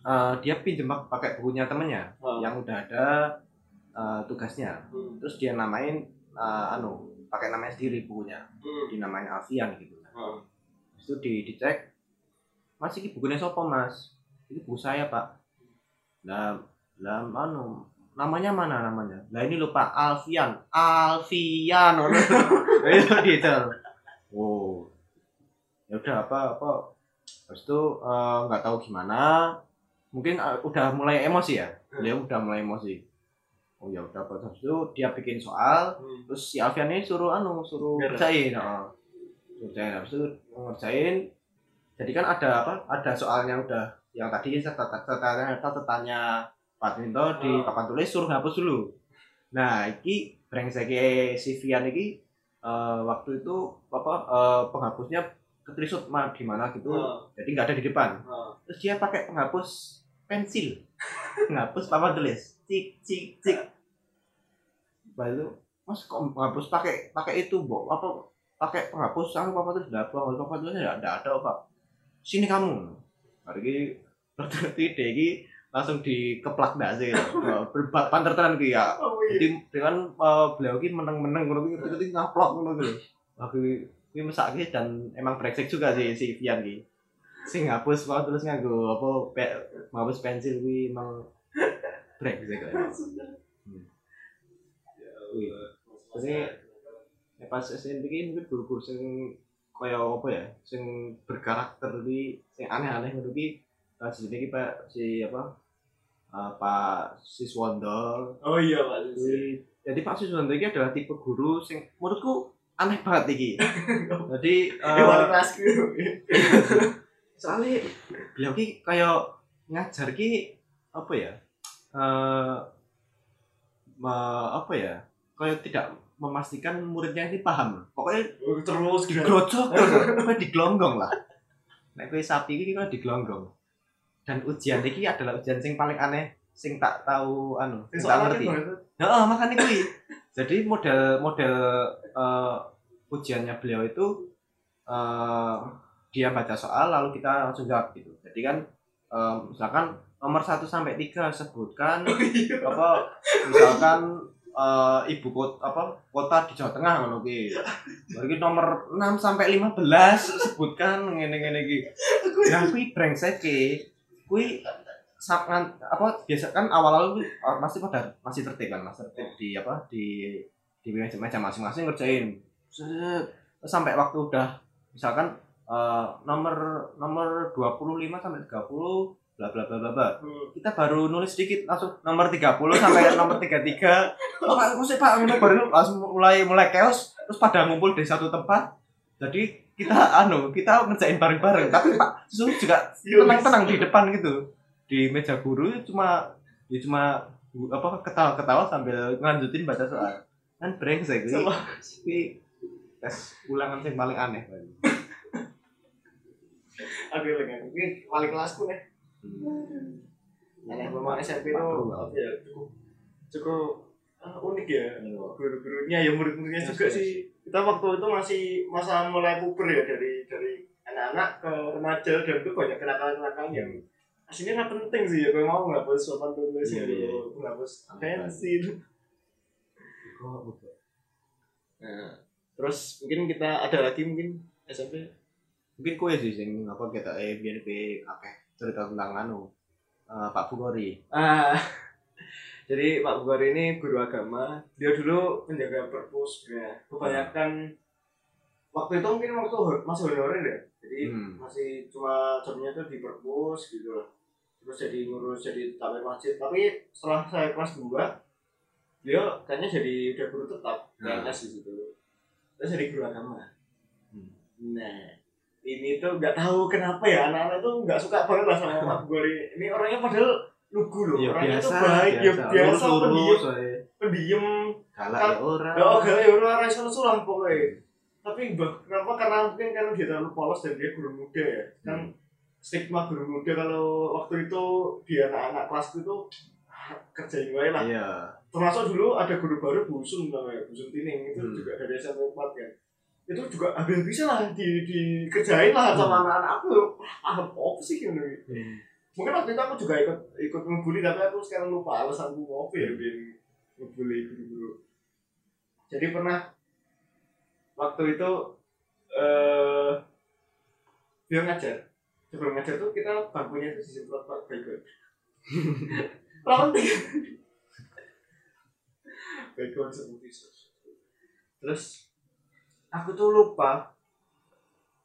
eh, dia pinjem pakai bukunya temennya Oh. yang udah ada eh, tugasnya. Hmm. terus dia namain eh, anu pakai namanya sendiri bukunya. Hmm. dinamain Alfian gitu Oh. Habis itu di dicek mas ini bukunya sopo mas? Ini buku saya pak. Lah lah anu namanya mana namanya? Lah ini lupa Alfian. Alfian *laughs* itu detail wow ya udah apa apa? Habis itu eh, nggak tahu gimana. Mungkin eh, udah mulai emosi ya? Dia udah mulai emosi. Oh ya udah habis itu dia bikin soal Hmm. terus si Alfian ini suruh anu suruh Beres. kerjain heeh. Suruh kerjain habis itu ngerjain. Jadi kan ada apa? Ada soalnya udah yang tadi catatannya catatannya Pak Minto di Oh. papan tulis suruh hapus dulu. Nah iki brengseknya si Vian iki eh, waktu itu apa eh, penghapusnya ketrisut mah di mana? gitu. Oh. jadi nggak ada di depan. Oh. terus dia pakai penghapus pensil. *laughs* Penghapus papan tulis? Cik cik cik. Lalu mas kok penghapus pakai pakai itu bu apa pakai penghapus sama papan tulis? Nggak penghapus papan tulisnya? Nggak nggak ada pak. Sini kamu. Hari ini berarti ide ini langsung dikeplak dah sih. *laughs* Berbanter tenan ki ya. Oh, iya. jadi dengan eh, beliau ini meneng-meneng ngono ngerti ngaplok ngono kuwi ini mesak ki dan emang brengsek juga sih si Vian ki sing ngapus mau terus nganggo apa pe, ngapus pensil kuwi emang brengsek kok. Wih. Jadi ya pas SMP ki mungkin guru-guru sing kaya apa ya sing berkarakter di sing aneh-aneh ngono ki pas jadi ki Pak si apa eh, Pak Siswondo Oh iya Pak. Kuwi jadi Pak Siswanto ini adalah tipe guru sing menurutku aneh banget iki. *laughs* Jadi kelasku. soalnya beliau ki kayak ngajar ki apa ya? Eh ma- apa ya? Kayak tidak memastikan muridnya ini paham. Pokoknya Oh, Terus digrojok terus, pokoknya digelonggong lah. Nek kowe sapi iki kok digelonggong. Dan ujian iki adalah ujian sing paling aneh sing tak tahu anu, sing tak ngerti. kan Heeh, makanya kuwi. Jadi model model eh, ujiannya beliau itu eh, dia baca soal lalu kita langsung jawab gitu. Jadi kan eh, misalkan nomor 1 sampai 3 sebutkan *laughs* apa misalkan eh, ibu kota apa kota di Jawa Tengah ngono kuwi. Lagi nomor 6 sampai 15 sebutkan ngene-ngene iki. Nah, kuwi brengsek ki. Kuwi sangat apa biasa kan awal-awal tuh uh, masih pada masih tertib kan masih tertib di apa di di meja meja masing-masing ngerjain. Sampai waktu udah misalkan uh, nomor nomor 25 sampai 30 bla bla bla bla bla. Hmm. kita baru nulis sedikit langsung nomor 30 sampai *laughs* nomor 33 oh pak aku sih pak? Ini baru *laughs* langsung mulai mulai chaos terus pada ngumpul di satu tempat. Jadi kita anu kita ngerjain bareng-bareng. Tapi pak Susu juga tenang-tenang di depan gitu di meja guru cuma ya cuma apa ketawa-ketawa sambil ngelanjutin baca soal kan brengsek Sama. kuwi tes ulangan yang paling aneh Aku lagi. Ini wali kelasku nih. Aneh memang SMP itu ya cukup cukup ah, unik ya. Iya. Guru-gurunya ya murid-muridnya juga Yes, yes. sih. Kita waktu itu masih masa mulai puber ya dari dari anak-anak ke remaja dan itu banyak kenakalan-kenakalan yang aslinya nggak penting sih ya. Kalau mau ngapus sopan tulis Iya, gitu, iya. ngapus pensil. Nah, terus mungkin kita ada lagi mungkin SMP mungkin kue sih sing apa kita eh biar be akeh cerita tentang anu eh, Pak Bugori Ah, *laughs* jadi Pak Bugor ini guru agama. Dia dulu penjaga perpus ya. Kebanyakan waktu itu mungkin waktu masih honorer ya. Jadi Hmm. masih cuma jamnya tuh di perpus gitu loh. Terus jadi ngurus jadi takmir masjid. Tapi setelah saya kelas 2 dia kayaknya jadi udah guru tetap Nah. PNS di situ. Terus jadi guru agama. Hmm. Nah, ini tuh nggak tahu kenapa ya anak-anak tuh nggak suka banget lah sama *laughs* Pak Bugor ini. Orangnya padahal lugu loh. ya orangnya biasa tuh baik, ya biasa, lurus pendiam, pendiam. galak ya orang Ya oke, ya udah rasa sulam pokoknya. Tapi bah, kenapa? Karena mungkin karena dia terlalu polos dan dia guru muda ya. Kan Hmm. Stigma guru muda kalau waktu itu di anak-anak kelasku itu ah, kerjain wae lah. Iya. termasuk dulu ada guru baru Busun namanya Busun Tining itu Hmm. juga dari SMP 4 kan. Itu juga hampir bisa lah di dikerjain lah sama Hmm. anak-anak aku. Ah apa sih gitu. Mungkin waktu itu aku juga ikut ikut ngebully tapi aku sekarang lupa alasanku apa ya biar ngebully guru-guru. Jadi pernah waktu itu eh dia ngajar sebelum ngajar tuh kita bangkunya itu disemprot pakai baygon *laughs* lawan baygon seperti itu terus aku tuh lupa.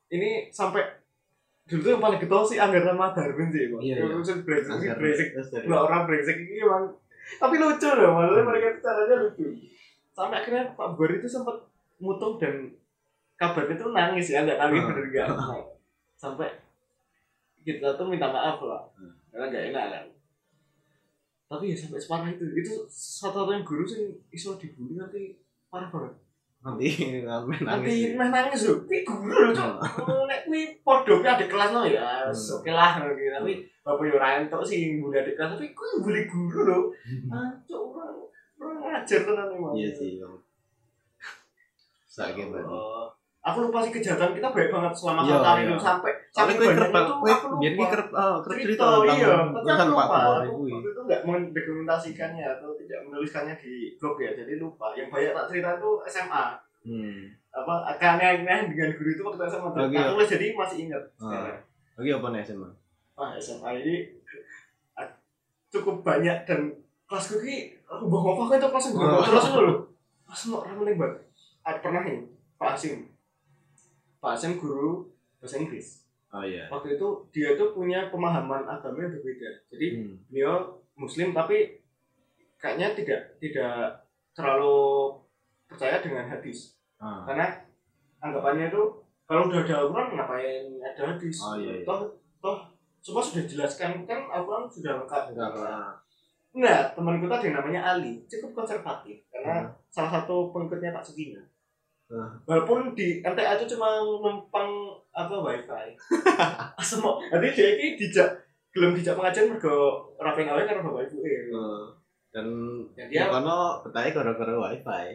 Ini sampai dulu tuh yang paling getol sih anggaran sama Darwin sih bang Iya, iya. Urusan brengsek ini brengsek. Dua orang brengsek ini emang tapi lucu loh maksudnya mereka itu caranya lucu. Sampai akhirnya Pak Bor itu sempat mutung dan kabarnya tuh nangis ya nggak nangis Hmm. bener nggak? *laughs* Sampai kita tuh minta maaf lah. Hmm. karena nggak enak kan tapi ya sampai separah itu. Itu satu-satunya guru sih iso dibully nanti parah banget. Nanti nanti ya. meh nangis loh kuwi guru loh cok. Oh, nek kuwi podo kuwi adik kelas lo ya Hmm. oke lah gitu. tapi bapak yo ora entuk sih bully adik kelas. Tapi kuwi bully guru loh ah cok orang ngajar tenan emang. Iya sih. Sakit banget. Aku lupa sih kejahatan kita baik banget selama Iya, satu hari iya. itu sampai sampai kue kerep, tuh kue biar lupa kerep, ah, kerep cerita iya tentang tapi aku lupa aku itu. waktu itu nggak mendokumentasikannya atau tidak menuliskannya di blog ya jadi lupa yang banyak tak cerita itu SMA Hmm. apa aneh aneh dengan guru itu waktu SMA gitu. aku tulis jadi masih ingat Ah. sekarang Lagi apa nih SMA? Wah SMA ini ah, cukup banyak dan kelas gue ki aku bawa apa itu kelas *laughs* gue terus dulu pas mau rameling banget ada pernah nih Pak Asim Pak Asim guru bahasa Inggris Oh iya. waktu itu dia tuh punya pemahaman agama yang berbeda jadi Hmm. beliau Muslim tapi kayaknya tidak tidak terlalu percaya dengan hadis Ah. karena anggapannya itu kalau udah ada Al-Quran ngapain ada hadis Oh, iya, iya. toh toh semua sudah jelaskan kan Al-Quran sudah lengkap Enggak lah. Nah, temanku tadi namanya Ali, cukup konservatif karena Hmm. salah satu pengikutnya Pak Sugina. Hmm. Walaupun di MTA itu cuma numpang apa wifi. *laughs* Semua, nanti dia ini dijak belum dijak pengajian mergo rapain awalnya karena bapak ibu. Eh, Dan Ya, dia kono betahnya gara-gara wifi.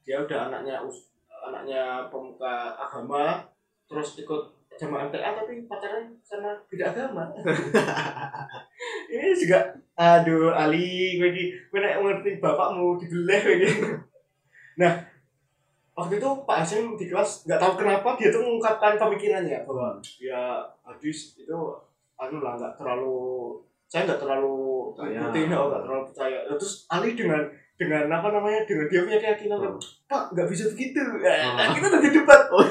dia udah anaknya us- anaknya pemuka agama terus ikut jamaah MTA tapi pacaran sama beda agama *laughs* ini juga aduh Ali gue di gue ngerti bapakmu dibeleh nah waktu itu Pak Hasim di kelas nggak tahu kenapa dia tuh mengungkapkan pemikirannya bahwa ya hadis itu anu lah nggak terlalu saya nggak terlalu ngikutin oh, nggak terlalu percaya. Nah, terus Ali dengan dengan apa namanya dengan dia punya keyakinan Oh. Pak nggak bisa begitu. Nah, Oh. kita lagi debat. Oh.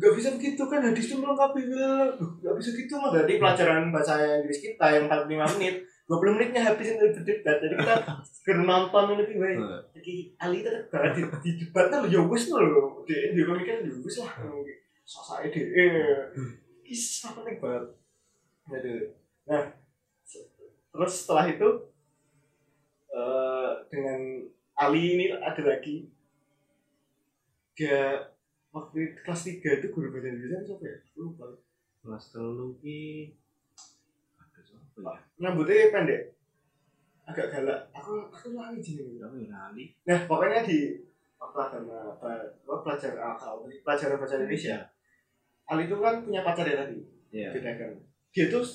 nggak bisa begitu kan hadis itu melengkapi. Nggak bisa gitu mah jadi pelajaran bahasa Inggris kita yang 45 menit 20 menitnya habis untuk berdebat jadi kita *laughs* sekedar nonton lebih baik jadi Ali itu banget di, di debatnya lo ya wis lo di di mikir ya wis lah. Sosok ide is apa nih banget. Jadi nah terus setelah itu eh dengan Ali ini ada lagi. Dia waktu kelas 3 itu guru bahasa Indonesia siapa ya? Lupa. Kelas telu ki. Aduh? Rambutnya pendek. Agak galak. Aku aku lali jenenge. Ya lali? Nah, pokoknya di agama pelajaran akal, pelajaran bahasa Indonesia. Ali itu kan punya pacar ya tadi, Iya. kan. Dia tuh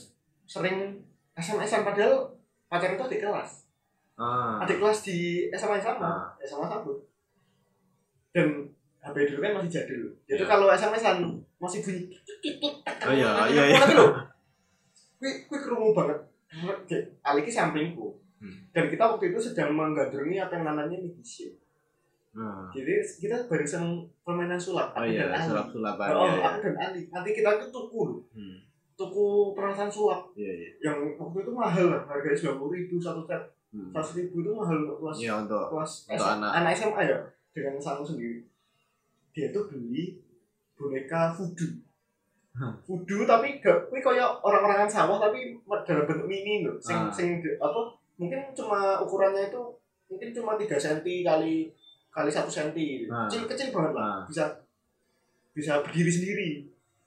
sering SMS-an padahal pacar itu adik kelas. Ah. Adik kelas di SMA yang sama, Ah. SMA satu. Dan HP dulu kan masih jadul. Tuh Iya. kalau SMS-an masih bunyi. Oh iya, iya, iya. Kui kui kerungu banget. Ali ki sampingku. Hmm. Dan kita waktu itu sedang menggandrungi apa yang namanya mediation. Nah. Jadi kita bareng seneng permainan sulap. Oh aku iya, dan Ali. sulap-sulapan Oh, ya. aku dan Ali. Nanti kita tuh tuku loh. Hmm. Tuku perasaan sulap Iya, iya. yang waktu itu mahal lah. Harganya sembilan puluh ribu satu set. Hmm. Seratus ribu itu mahal untuk kelas Iya untuk kelas untuk S- anak. SMA ya dengan sangku sendiri. Dia tuh beli boneka voodoo. Hah. Voodoo tapi gak, kuwi kayak orang-orangan sawah tapi dalam bentuk mini loh. Sing Ah. sing apa mungkin cuma ukurannya itu mungkin cuma 3 cm kali kali 1 cm. Ah. Kecil kecil banget Ah. lah. Bisa bisa berdiri sendiri.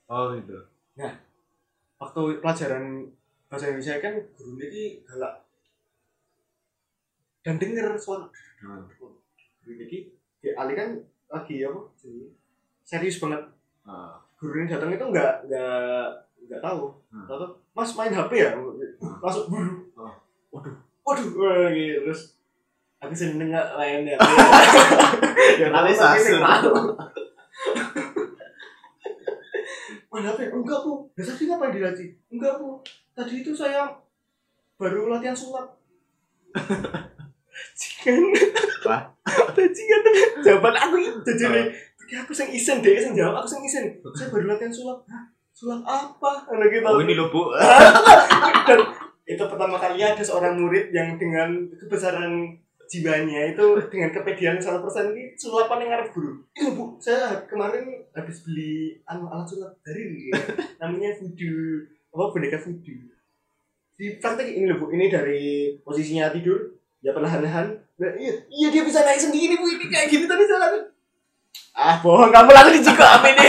Oh gitu. Waktu pelajaran bahasa Indonesia kan gurunya ini galak dan denger suara Hmm. ini kayak Ali kan lagi apa serius banget Ah. Guru ini datang itu nggak nggak nggak tahu Hmm. tahu mas main HP ya masuk guru Oh. waduh waduh wah, gitu. terus aku seneng nggak lainnya ya *laughs* sasur. tahu. main HP enggak bu besok sih ngapain dilatih enggak bu tadi itu saya baru latihan sulap Cikan. *laughs* Wah. *laughs* Bajingan. Jawaban aku itu jadi aku sing isen deh, sing jawab aku sing isen. Saya baru latihan sulap. Hah? Sulap apa? Karena gitu. Oh ini loh bu. Dan itu pertama kali ada seorang murid yang dengan kebesaran jiwanya itu dengan kepedian 100% ini sulapan yang ngarep guru. Iya bu, saya kemarin habis beli anu alat sulap dari *laughs* namanya voodoo apa boneka voodoo. Di praktek ini loh bu, ini dari posisinya tidur, ya perlahan-lahan. Nah, iya, iya dia bisa naik sendiri bu, ini kayak gini tadi jalan. Ah bohong, kamu lagi di Cikoam ini.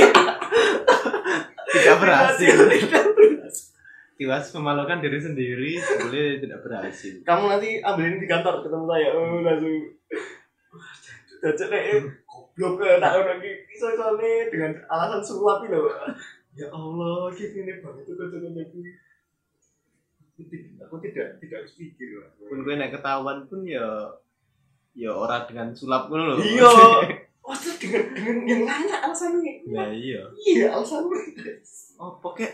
Tidak berhasil. Tidak berhasil. Tiwas memalukan diri sendiri boleh tidak berhasil. kamu nanti ambilin di kantor ketemu saya oh langsung Cocok nih, goblok ke tak lagi iso iso nih dengan alasan sulap itu. Ya Allah, gini banget itu cocok aku. Aku tidak tidak harus pikir. Pun gue naik ketahuan pun ya ya orang dengan sulap pun loh. Iya. *laughs* Oh, itu dengan dengan yang nanya alasannya. Nah iya. Iya, alasannya. Oh pokok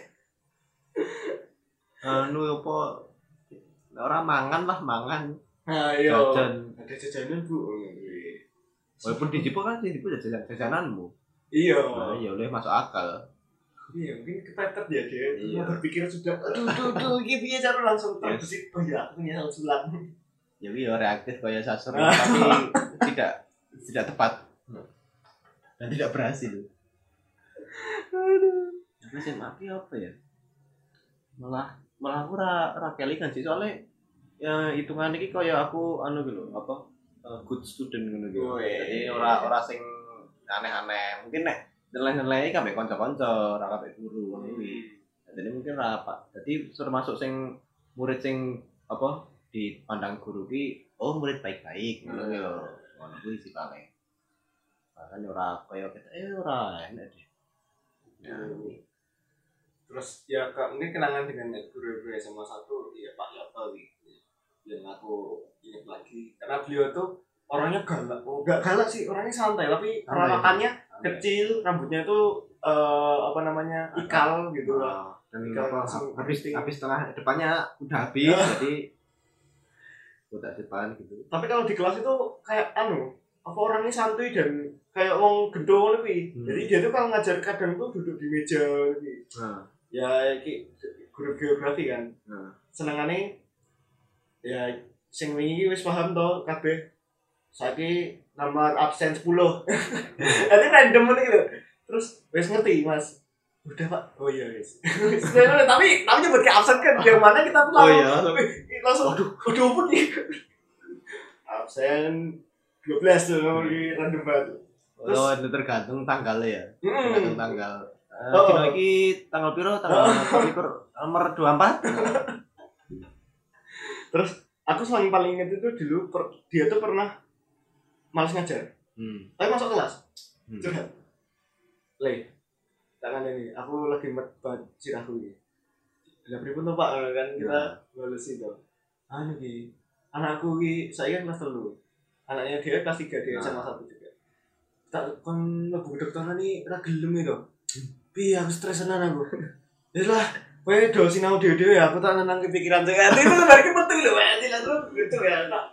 anu apa orang mangan lah mangan Nah, iya. jajan Ada jajanan, Bu. walaupun di Jepang kan di Jepang jajan jajananmu Iya. nah iya boleh masuk akal Iya, mungkin kepepet ya dia. Iya. Mau berpikir sudah, aduh, aduh, aduh, gitu ya cara langsung terbesit. Aku punya alat sulap. ya iya reaktif kayak sasur Ah. tapi tidak tidak tepat dan tidak berhasil. Aduh. tapi SMA ki apa ya? Malah malah aku ra ra kelingan sih. Soalnya ya hitungan ini kayak aku anu gitu apa eh, good student gitu. Gitu Oh, iya. jadi ora ora sing aneh-aneh. Mungkin nek nilai-nilai kabeh kanca-kanca ora kabeh guru ngono kuwi. Jadi mungkin ora apa jadi termasuk sing murid sing apa dipandang guru ki oh murid baik-baik ngono Hmm. yo ngono kuwi sih paling makanya ora kaya kita eh ora enak deh. Ya. Terus ya kak, ini kenangan dengan guru-guru SMA satu, ya Pak Yoto gitu. Yang aku ingat lagi, karena beliau tuh orangnya galak, oh gak galak sih, orangnya santai, tapi perawakannya kecil, rambutnya tuh eh, apa namanya ikal gitu lah. Ah, dan apa, langsung habis habis setengah depannya udah habis Ya. jadi udah depan gitu. Tapi kalau di kelas itu kayak anu, apa orangnya santuy dan kayak wong gendong lebih. Hmm. Jadi dia tuh kalau ngajar kadang tuh duduk di meja gitu. nah, ya iki guru geografi kan. Nah. senengane ya sing wingi iki wis paham to kabeh. Saiki nomor absen 10 *laughs* jadi random ini gitu terus wis ngerti mas. Udah pak. Oh iya *laughs* wis. Tapi tapi nyebut ke absen kan yang mana kita tuh oh iya Ih, langsung aduh aduh apa nih *laughs* 12 tuh di random banget. Terus- oh itu tergantung tanggalnya ya. Tergantung hmm. tanggal. Eh, Oh. dino iki tanggal piro? Tanggal *laughs* piro? Nomor 24 *laughs* aku paling paling inget itu dulu per- dia tuh pernah males ngajar. Hmm. tapi masuk kelas. Hmm. curhat. Le tangan ini aku lagi met banget sirahku ini. Udah pripun tuh pak? Kan kita lulus itu. Anu ki anakku ki saya kan kelas telu anaknya dia kelas tiga dia Nah. sama satu juga tak kon lebu kedokteran nih ra gelem itu piye aku stresan aku ya lah Kowe do sinau dhewe aku tak nenang kepikiran saya. Itu tuh balik metu lho, anjir langsung gitu ya. tak.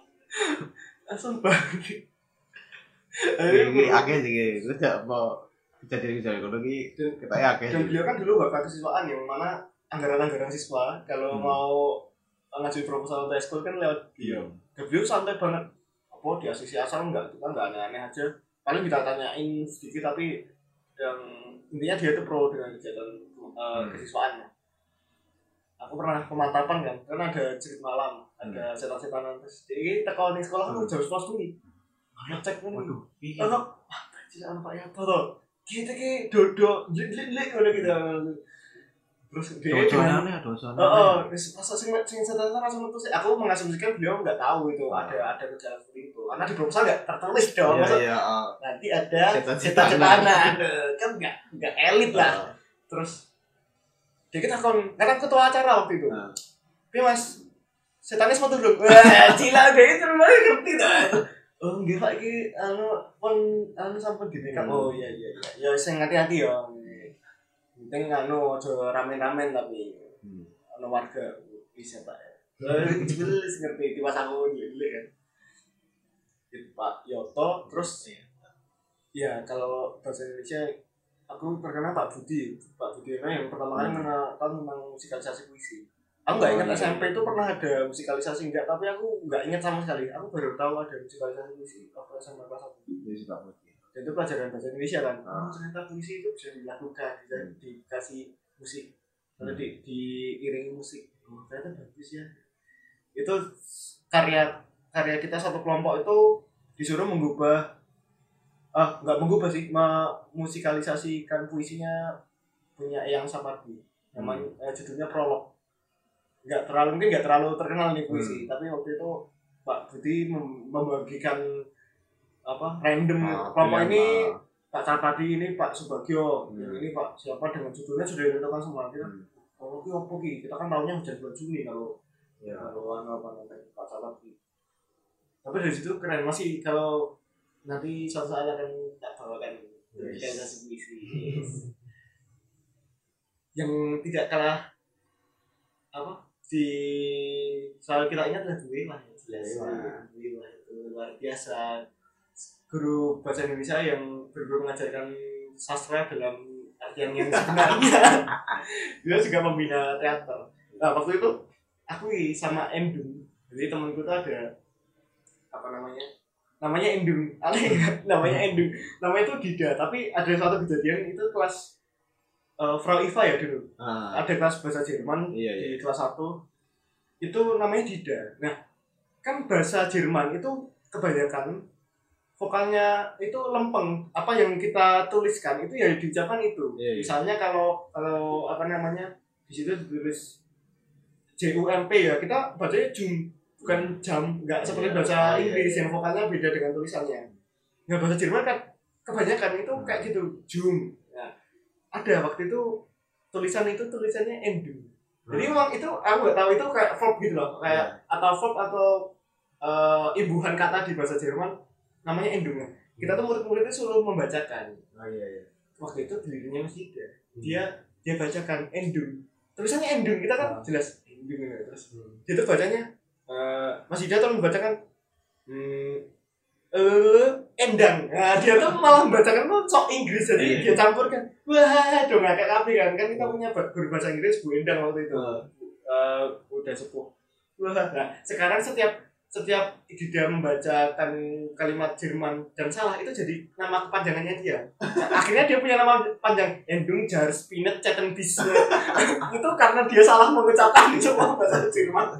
Langsung balik. ini akeh sih gue tidak mau kejadian kejadian kalau ini Dan- kita ya akeh dan beliau kan dulu bapak kesiswaan yang mana anggaran-anggaran siswa kalau Hmm. mau ngajuin proposal untuk ekskul kan lewat beliau. Dan beliau santai banget. Apa di asisi asal enggak, kita enggak aneh-aneh aja. Paling kita tanyain sedikit tapi yang intinya dia tuh pro dengan kegiatan uh, Hmm. kesiswaannya. Aku pernah pemantapan kan, karena ada cerit malam, ada setan-setanan terus. Jadi teko ning sekolah kan Hmm. jam 11 tuh nih. Ayo cek nih. waduh iya Ono wah bajil anak Pak Yato to. Kita ki dodo lek lek lek ngono gitu. Terus dia dengan Doconane docone. Oh, oh, wis masa sing sing setan langsung sih. Aku mengasumsikan beliau nggak tahu itu ada ada gejala seperti itu. Karena di proposal nggak tertulis dong. Iya Masa iya. oh. nanti ada Setan-setanan. setan-setanan. kan nggak nggak elit lah. Oh. Terus dia kita kon karena ketua acara waktu itu. Nah. Tapi mas setannya semua dulu. Wah, cila deh itu rumahnya ngerti dah. Oh, nggih Pak iki anu pun anu sampun di. Hmm. Oh iya iya iya. Ya sing hati-hati ya. Penting anu aja ramen-ramen tapi Hmm. ono warga bisa pak Eh, jelas ngerti tiba aku dulu kan. Itu Pak Yoto terus ya kalau bahasa Indonesia aku terkenal Pak Budi. Pak Budi yang pertama kali Hmm. menonton tentang musikalisasi puisi. Aku nggak Oh, ingat iya, SMP iya. itu pernah ada musikalisasi enggak tapi aku nggak ingat sama sekali. Aku baru tahu ada musikalisasi puisi waktu SMP kelas satu Dan itu pelajaran bahasa Indonesia kan oh, ternyata puisi itu bisa dilakukan bisa Hmm. dikasih musik atau Hmm. di, diiringi musik oh, ternyata bagus ya itu karya karya kita satu kelompok itu disuruh mengubah ah nggak mengubah sih memusikalisasikan puisinya punya yang Sapardi namanya Hmm. eh, judulnya prolog nggak terlalu mungkin nggak terlalu terkenal nih Hmm. puisi tapi waktu itu Pak Budi mem- membagikan apa random. Ah, kelompok iya, ini Pak. Pak Sarpadi ini Pak Subagio. Hmm. yang ini Pak siapa dengan judulnya sudah ditentukan semua. Kita Hmm. kalau ki apa ki? Kita kan tahunya hujan bulan Juni kalau Iya. kalau anu apa namanya Pak Sarpadi tapi dari situ keren masih kalau nanti suatu saat akan tak bawakan. Yes. musikalisasi puisi. *laughs* Yang tidak kalah apa? Di soal kita ingat adalah Dewi lah ya jelas. Lah itu luar biasa guru bahasa Indonesia yang berguru mengajarkan sastra dalam artian yang sebenarnya. *laughs* Dia juga membina teater. Nah waktu itu aku sama Endung. Jadi temanku tuh ada apa namanya? Namanya Endung. *laughs* Aneh namanya Endung. Namanya itu Dida tapi ada suatu kejadian itu kelas eh, Frau Iva ya dulu. Ah. ada kelas bahasa Jerman Iya iya. di kelas 1 itu namanya Dida. Nah, kan bahasa Jerman itu kebanyakan vokalnya itu lempeng. Apa yang kita tuliskan itu ya diucapkan itu. Iya, iya. Misalnya kalau kalau apa namanya di situ ditulis J U M P ya kita bacanya jum bukan jam nggak seperti Iya, bahasa iya, Inggris iya. yang vokalnya beda dengan tulisannya. Nggak bahasa Jerman kan kebanyakan itu Hmm. kayak gitu jum. Nah, ada waktu itu tulisan itu tulisannya endung. Jadi Hmm. memang itu aku nggak tahu itu kayak verb gitu loh, kayak atau verb atau eh, imbuhan kata di bahasa Jerman namanya endungnya. Kita tuh murid-muridnya suruh membacakan. Oh iya iya. Waktu itu dirinya masih ada. Hmm. Dia dia bacakan endung. Tulisannya endung kita kan Ah. jelas endung ya. terus Hmm. dia tuh bacanya eh masih dia tuh membacakan hmm, eh endang. Nah, dia tuh malah membacakan tuh sok Inggris jadi Iya. dia campurkan. Wah, dong kayak kapi kan. Kan kita punya guru bahasa Inggris Bu Endang waktu itu. Eh, udah sepuh. Wah, nah, sekarang setiap setiap dia membacakan kalimat Jerman dan salah itu jadi nama kepanjangannya dia. Nah, *laughs* akhirnya dia punya nama panjang Endung Jar Spinet Chattenbis. *laughs* itu karena dia salah mengucapkan semua bahasa Jerman.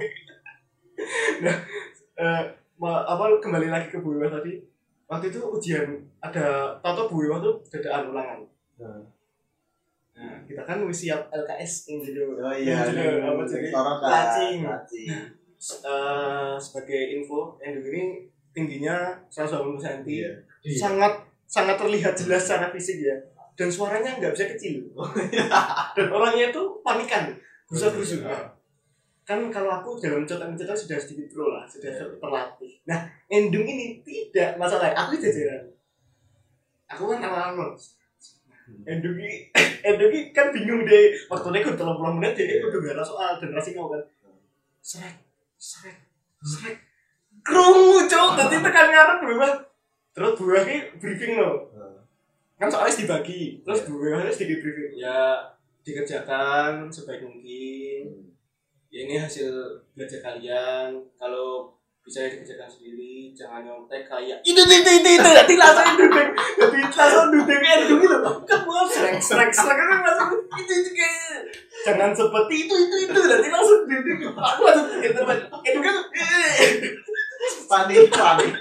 nah, eh, apa kembali lagi ke Bu Iwa tadi. Waktu itu ujian ada Toto Bu Iwa tuh dadaan ulangan. Hmm. Nah, kita kan siap LKS ini dulu. Oh iya. Yang apa jadi? Cacing. Eh, sebagai info, Endung ini tingginya 180 cm. Iya. Sangat sangat terlihat jelas secara fisik ya. Dan suaranya nggak bisa kecil. *laughs* Dan orangnya itu panikan, gusa-gusu. Iya. Kan kalau aku dalam cetak-cetak sudah sedikit pro lah, sudah Iya. terlatih. Nah, Endung ini tidak masalah. Aku jajaran. Aku kan awal-awal. Endung ini, *coughs* Endung ini kan bingung deh. Waktunya kan 30 menit, jadi Iya. aku udah nggak soal dan rasanya mau kan. Srek, srek, srek. Krungu, cok. Tadi tekan ngarep berubah. Terus buah ini briefing loh. Hmm. Kan soalnya dibagi. Terus buah ini sedikit briefing. Ya, dikerjakan sebaik mungkin. Ya, ini hasil belajar kalian. Kalau bisa ya dikerjakan sendiri, jangan nyontek kayak itu itu itu itu, itu. nanti langsung duduk, nanti langsung duduk kayak duduk gitu, kan mau srek srek srek kan langsung itu itu kayak jangan seperti itu itu itu nanti langsung aku langsung itu kan Panik panik.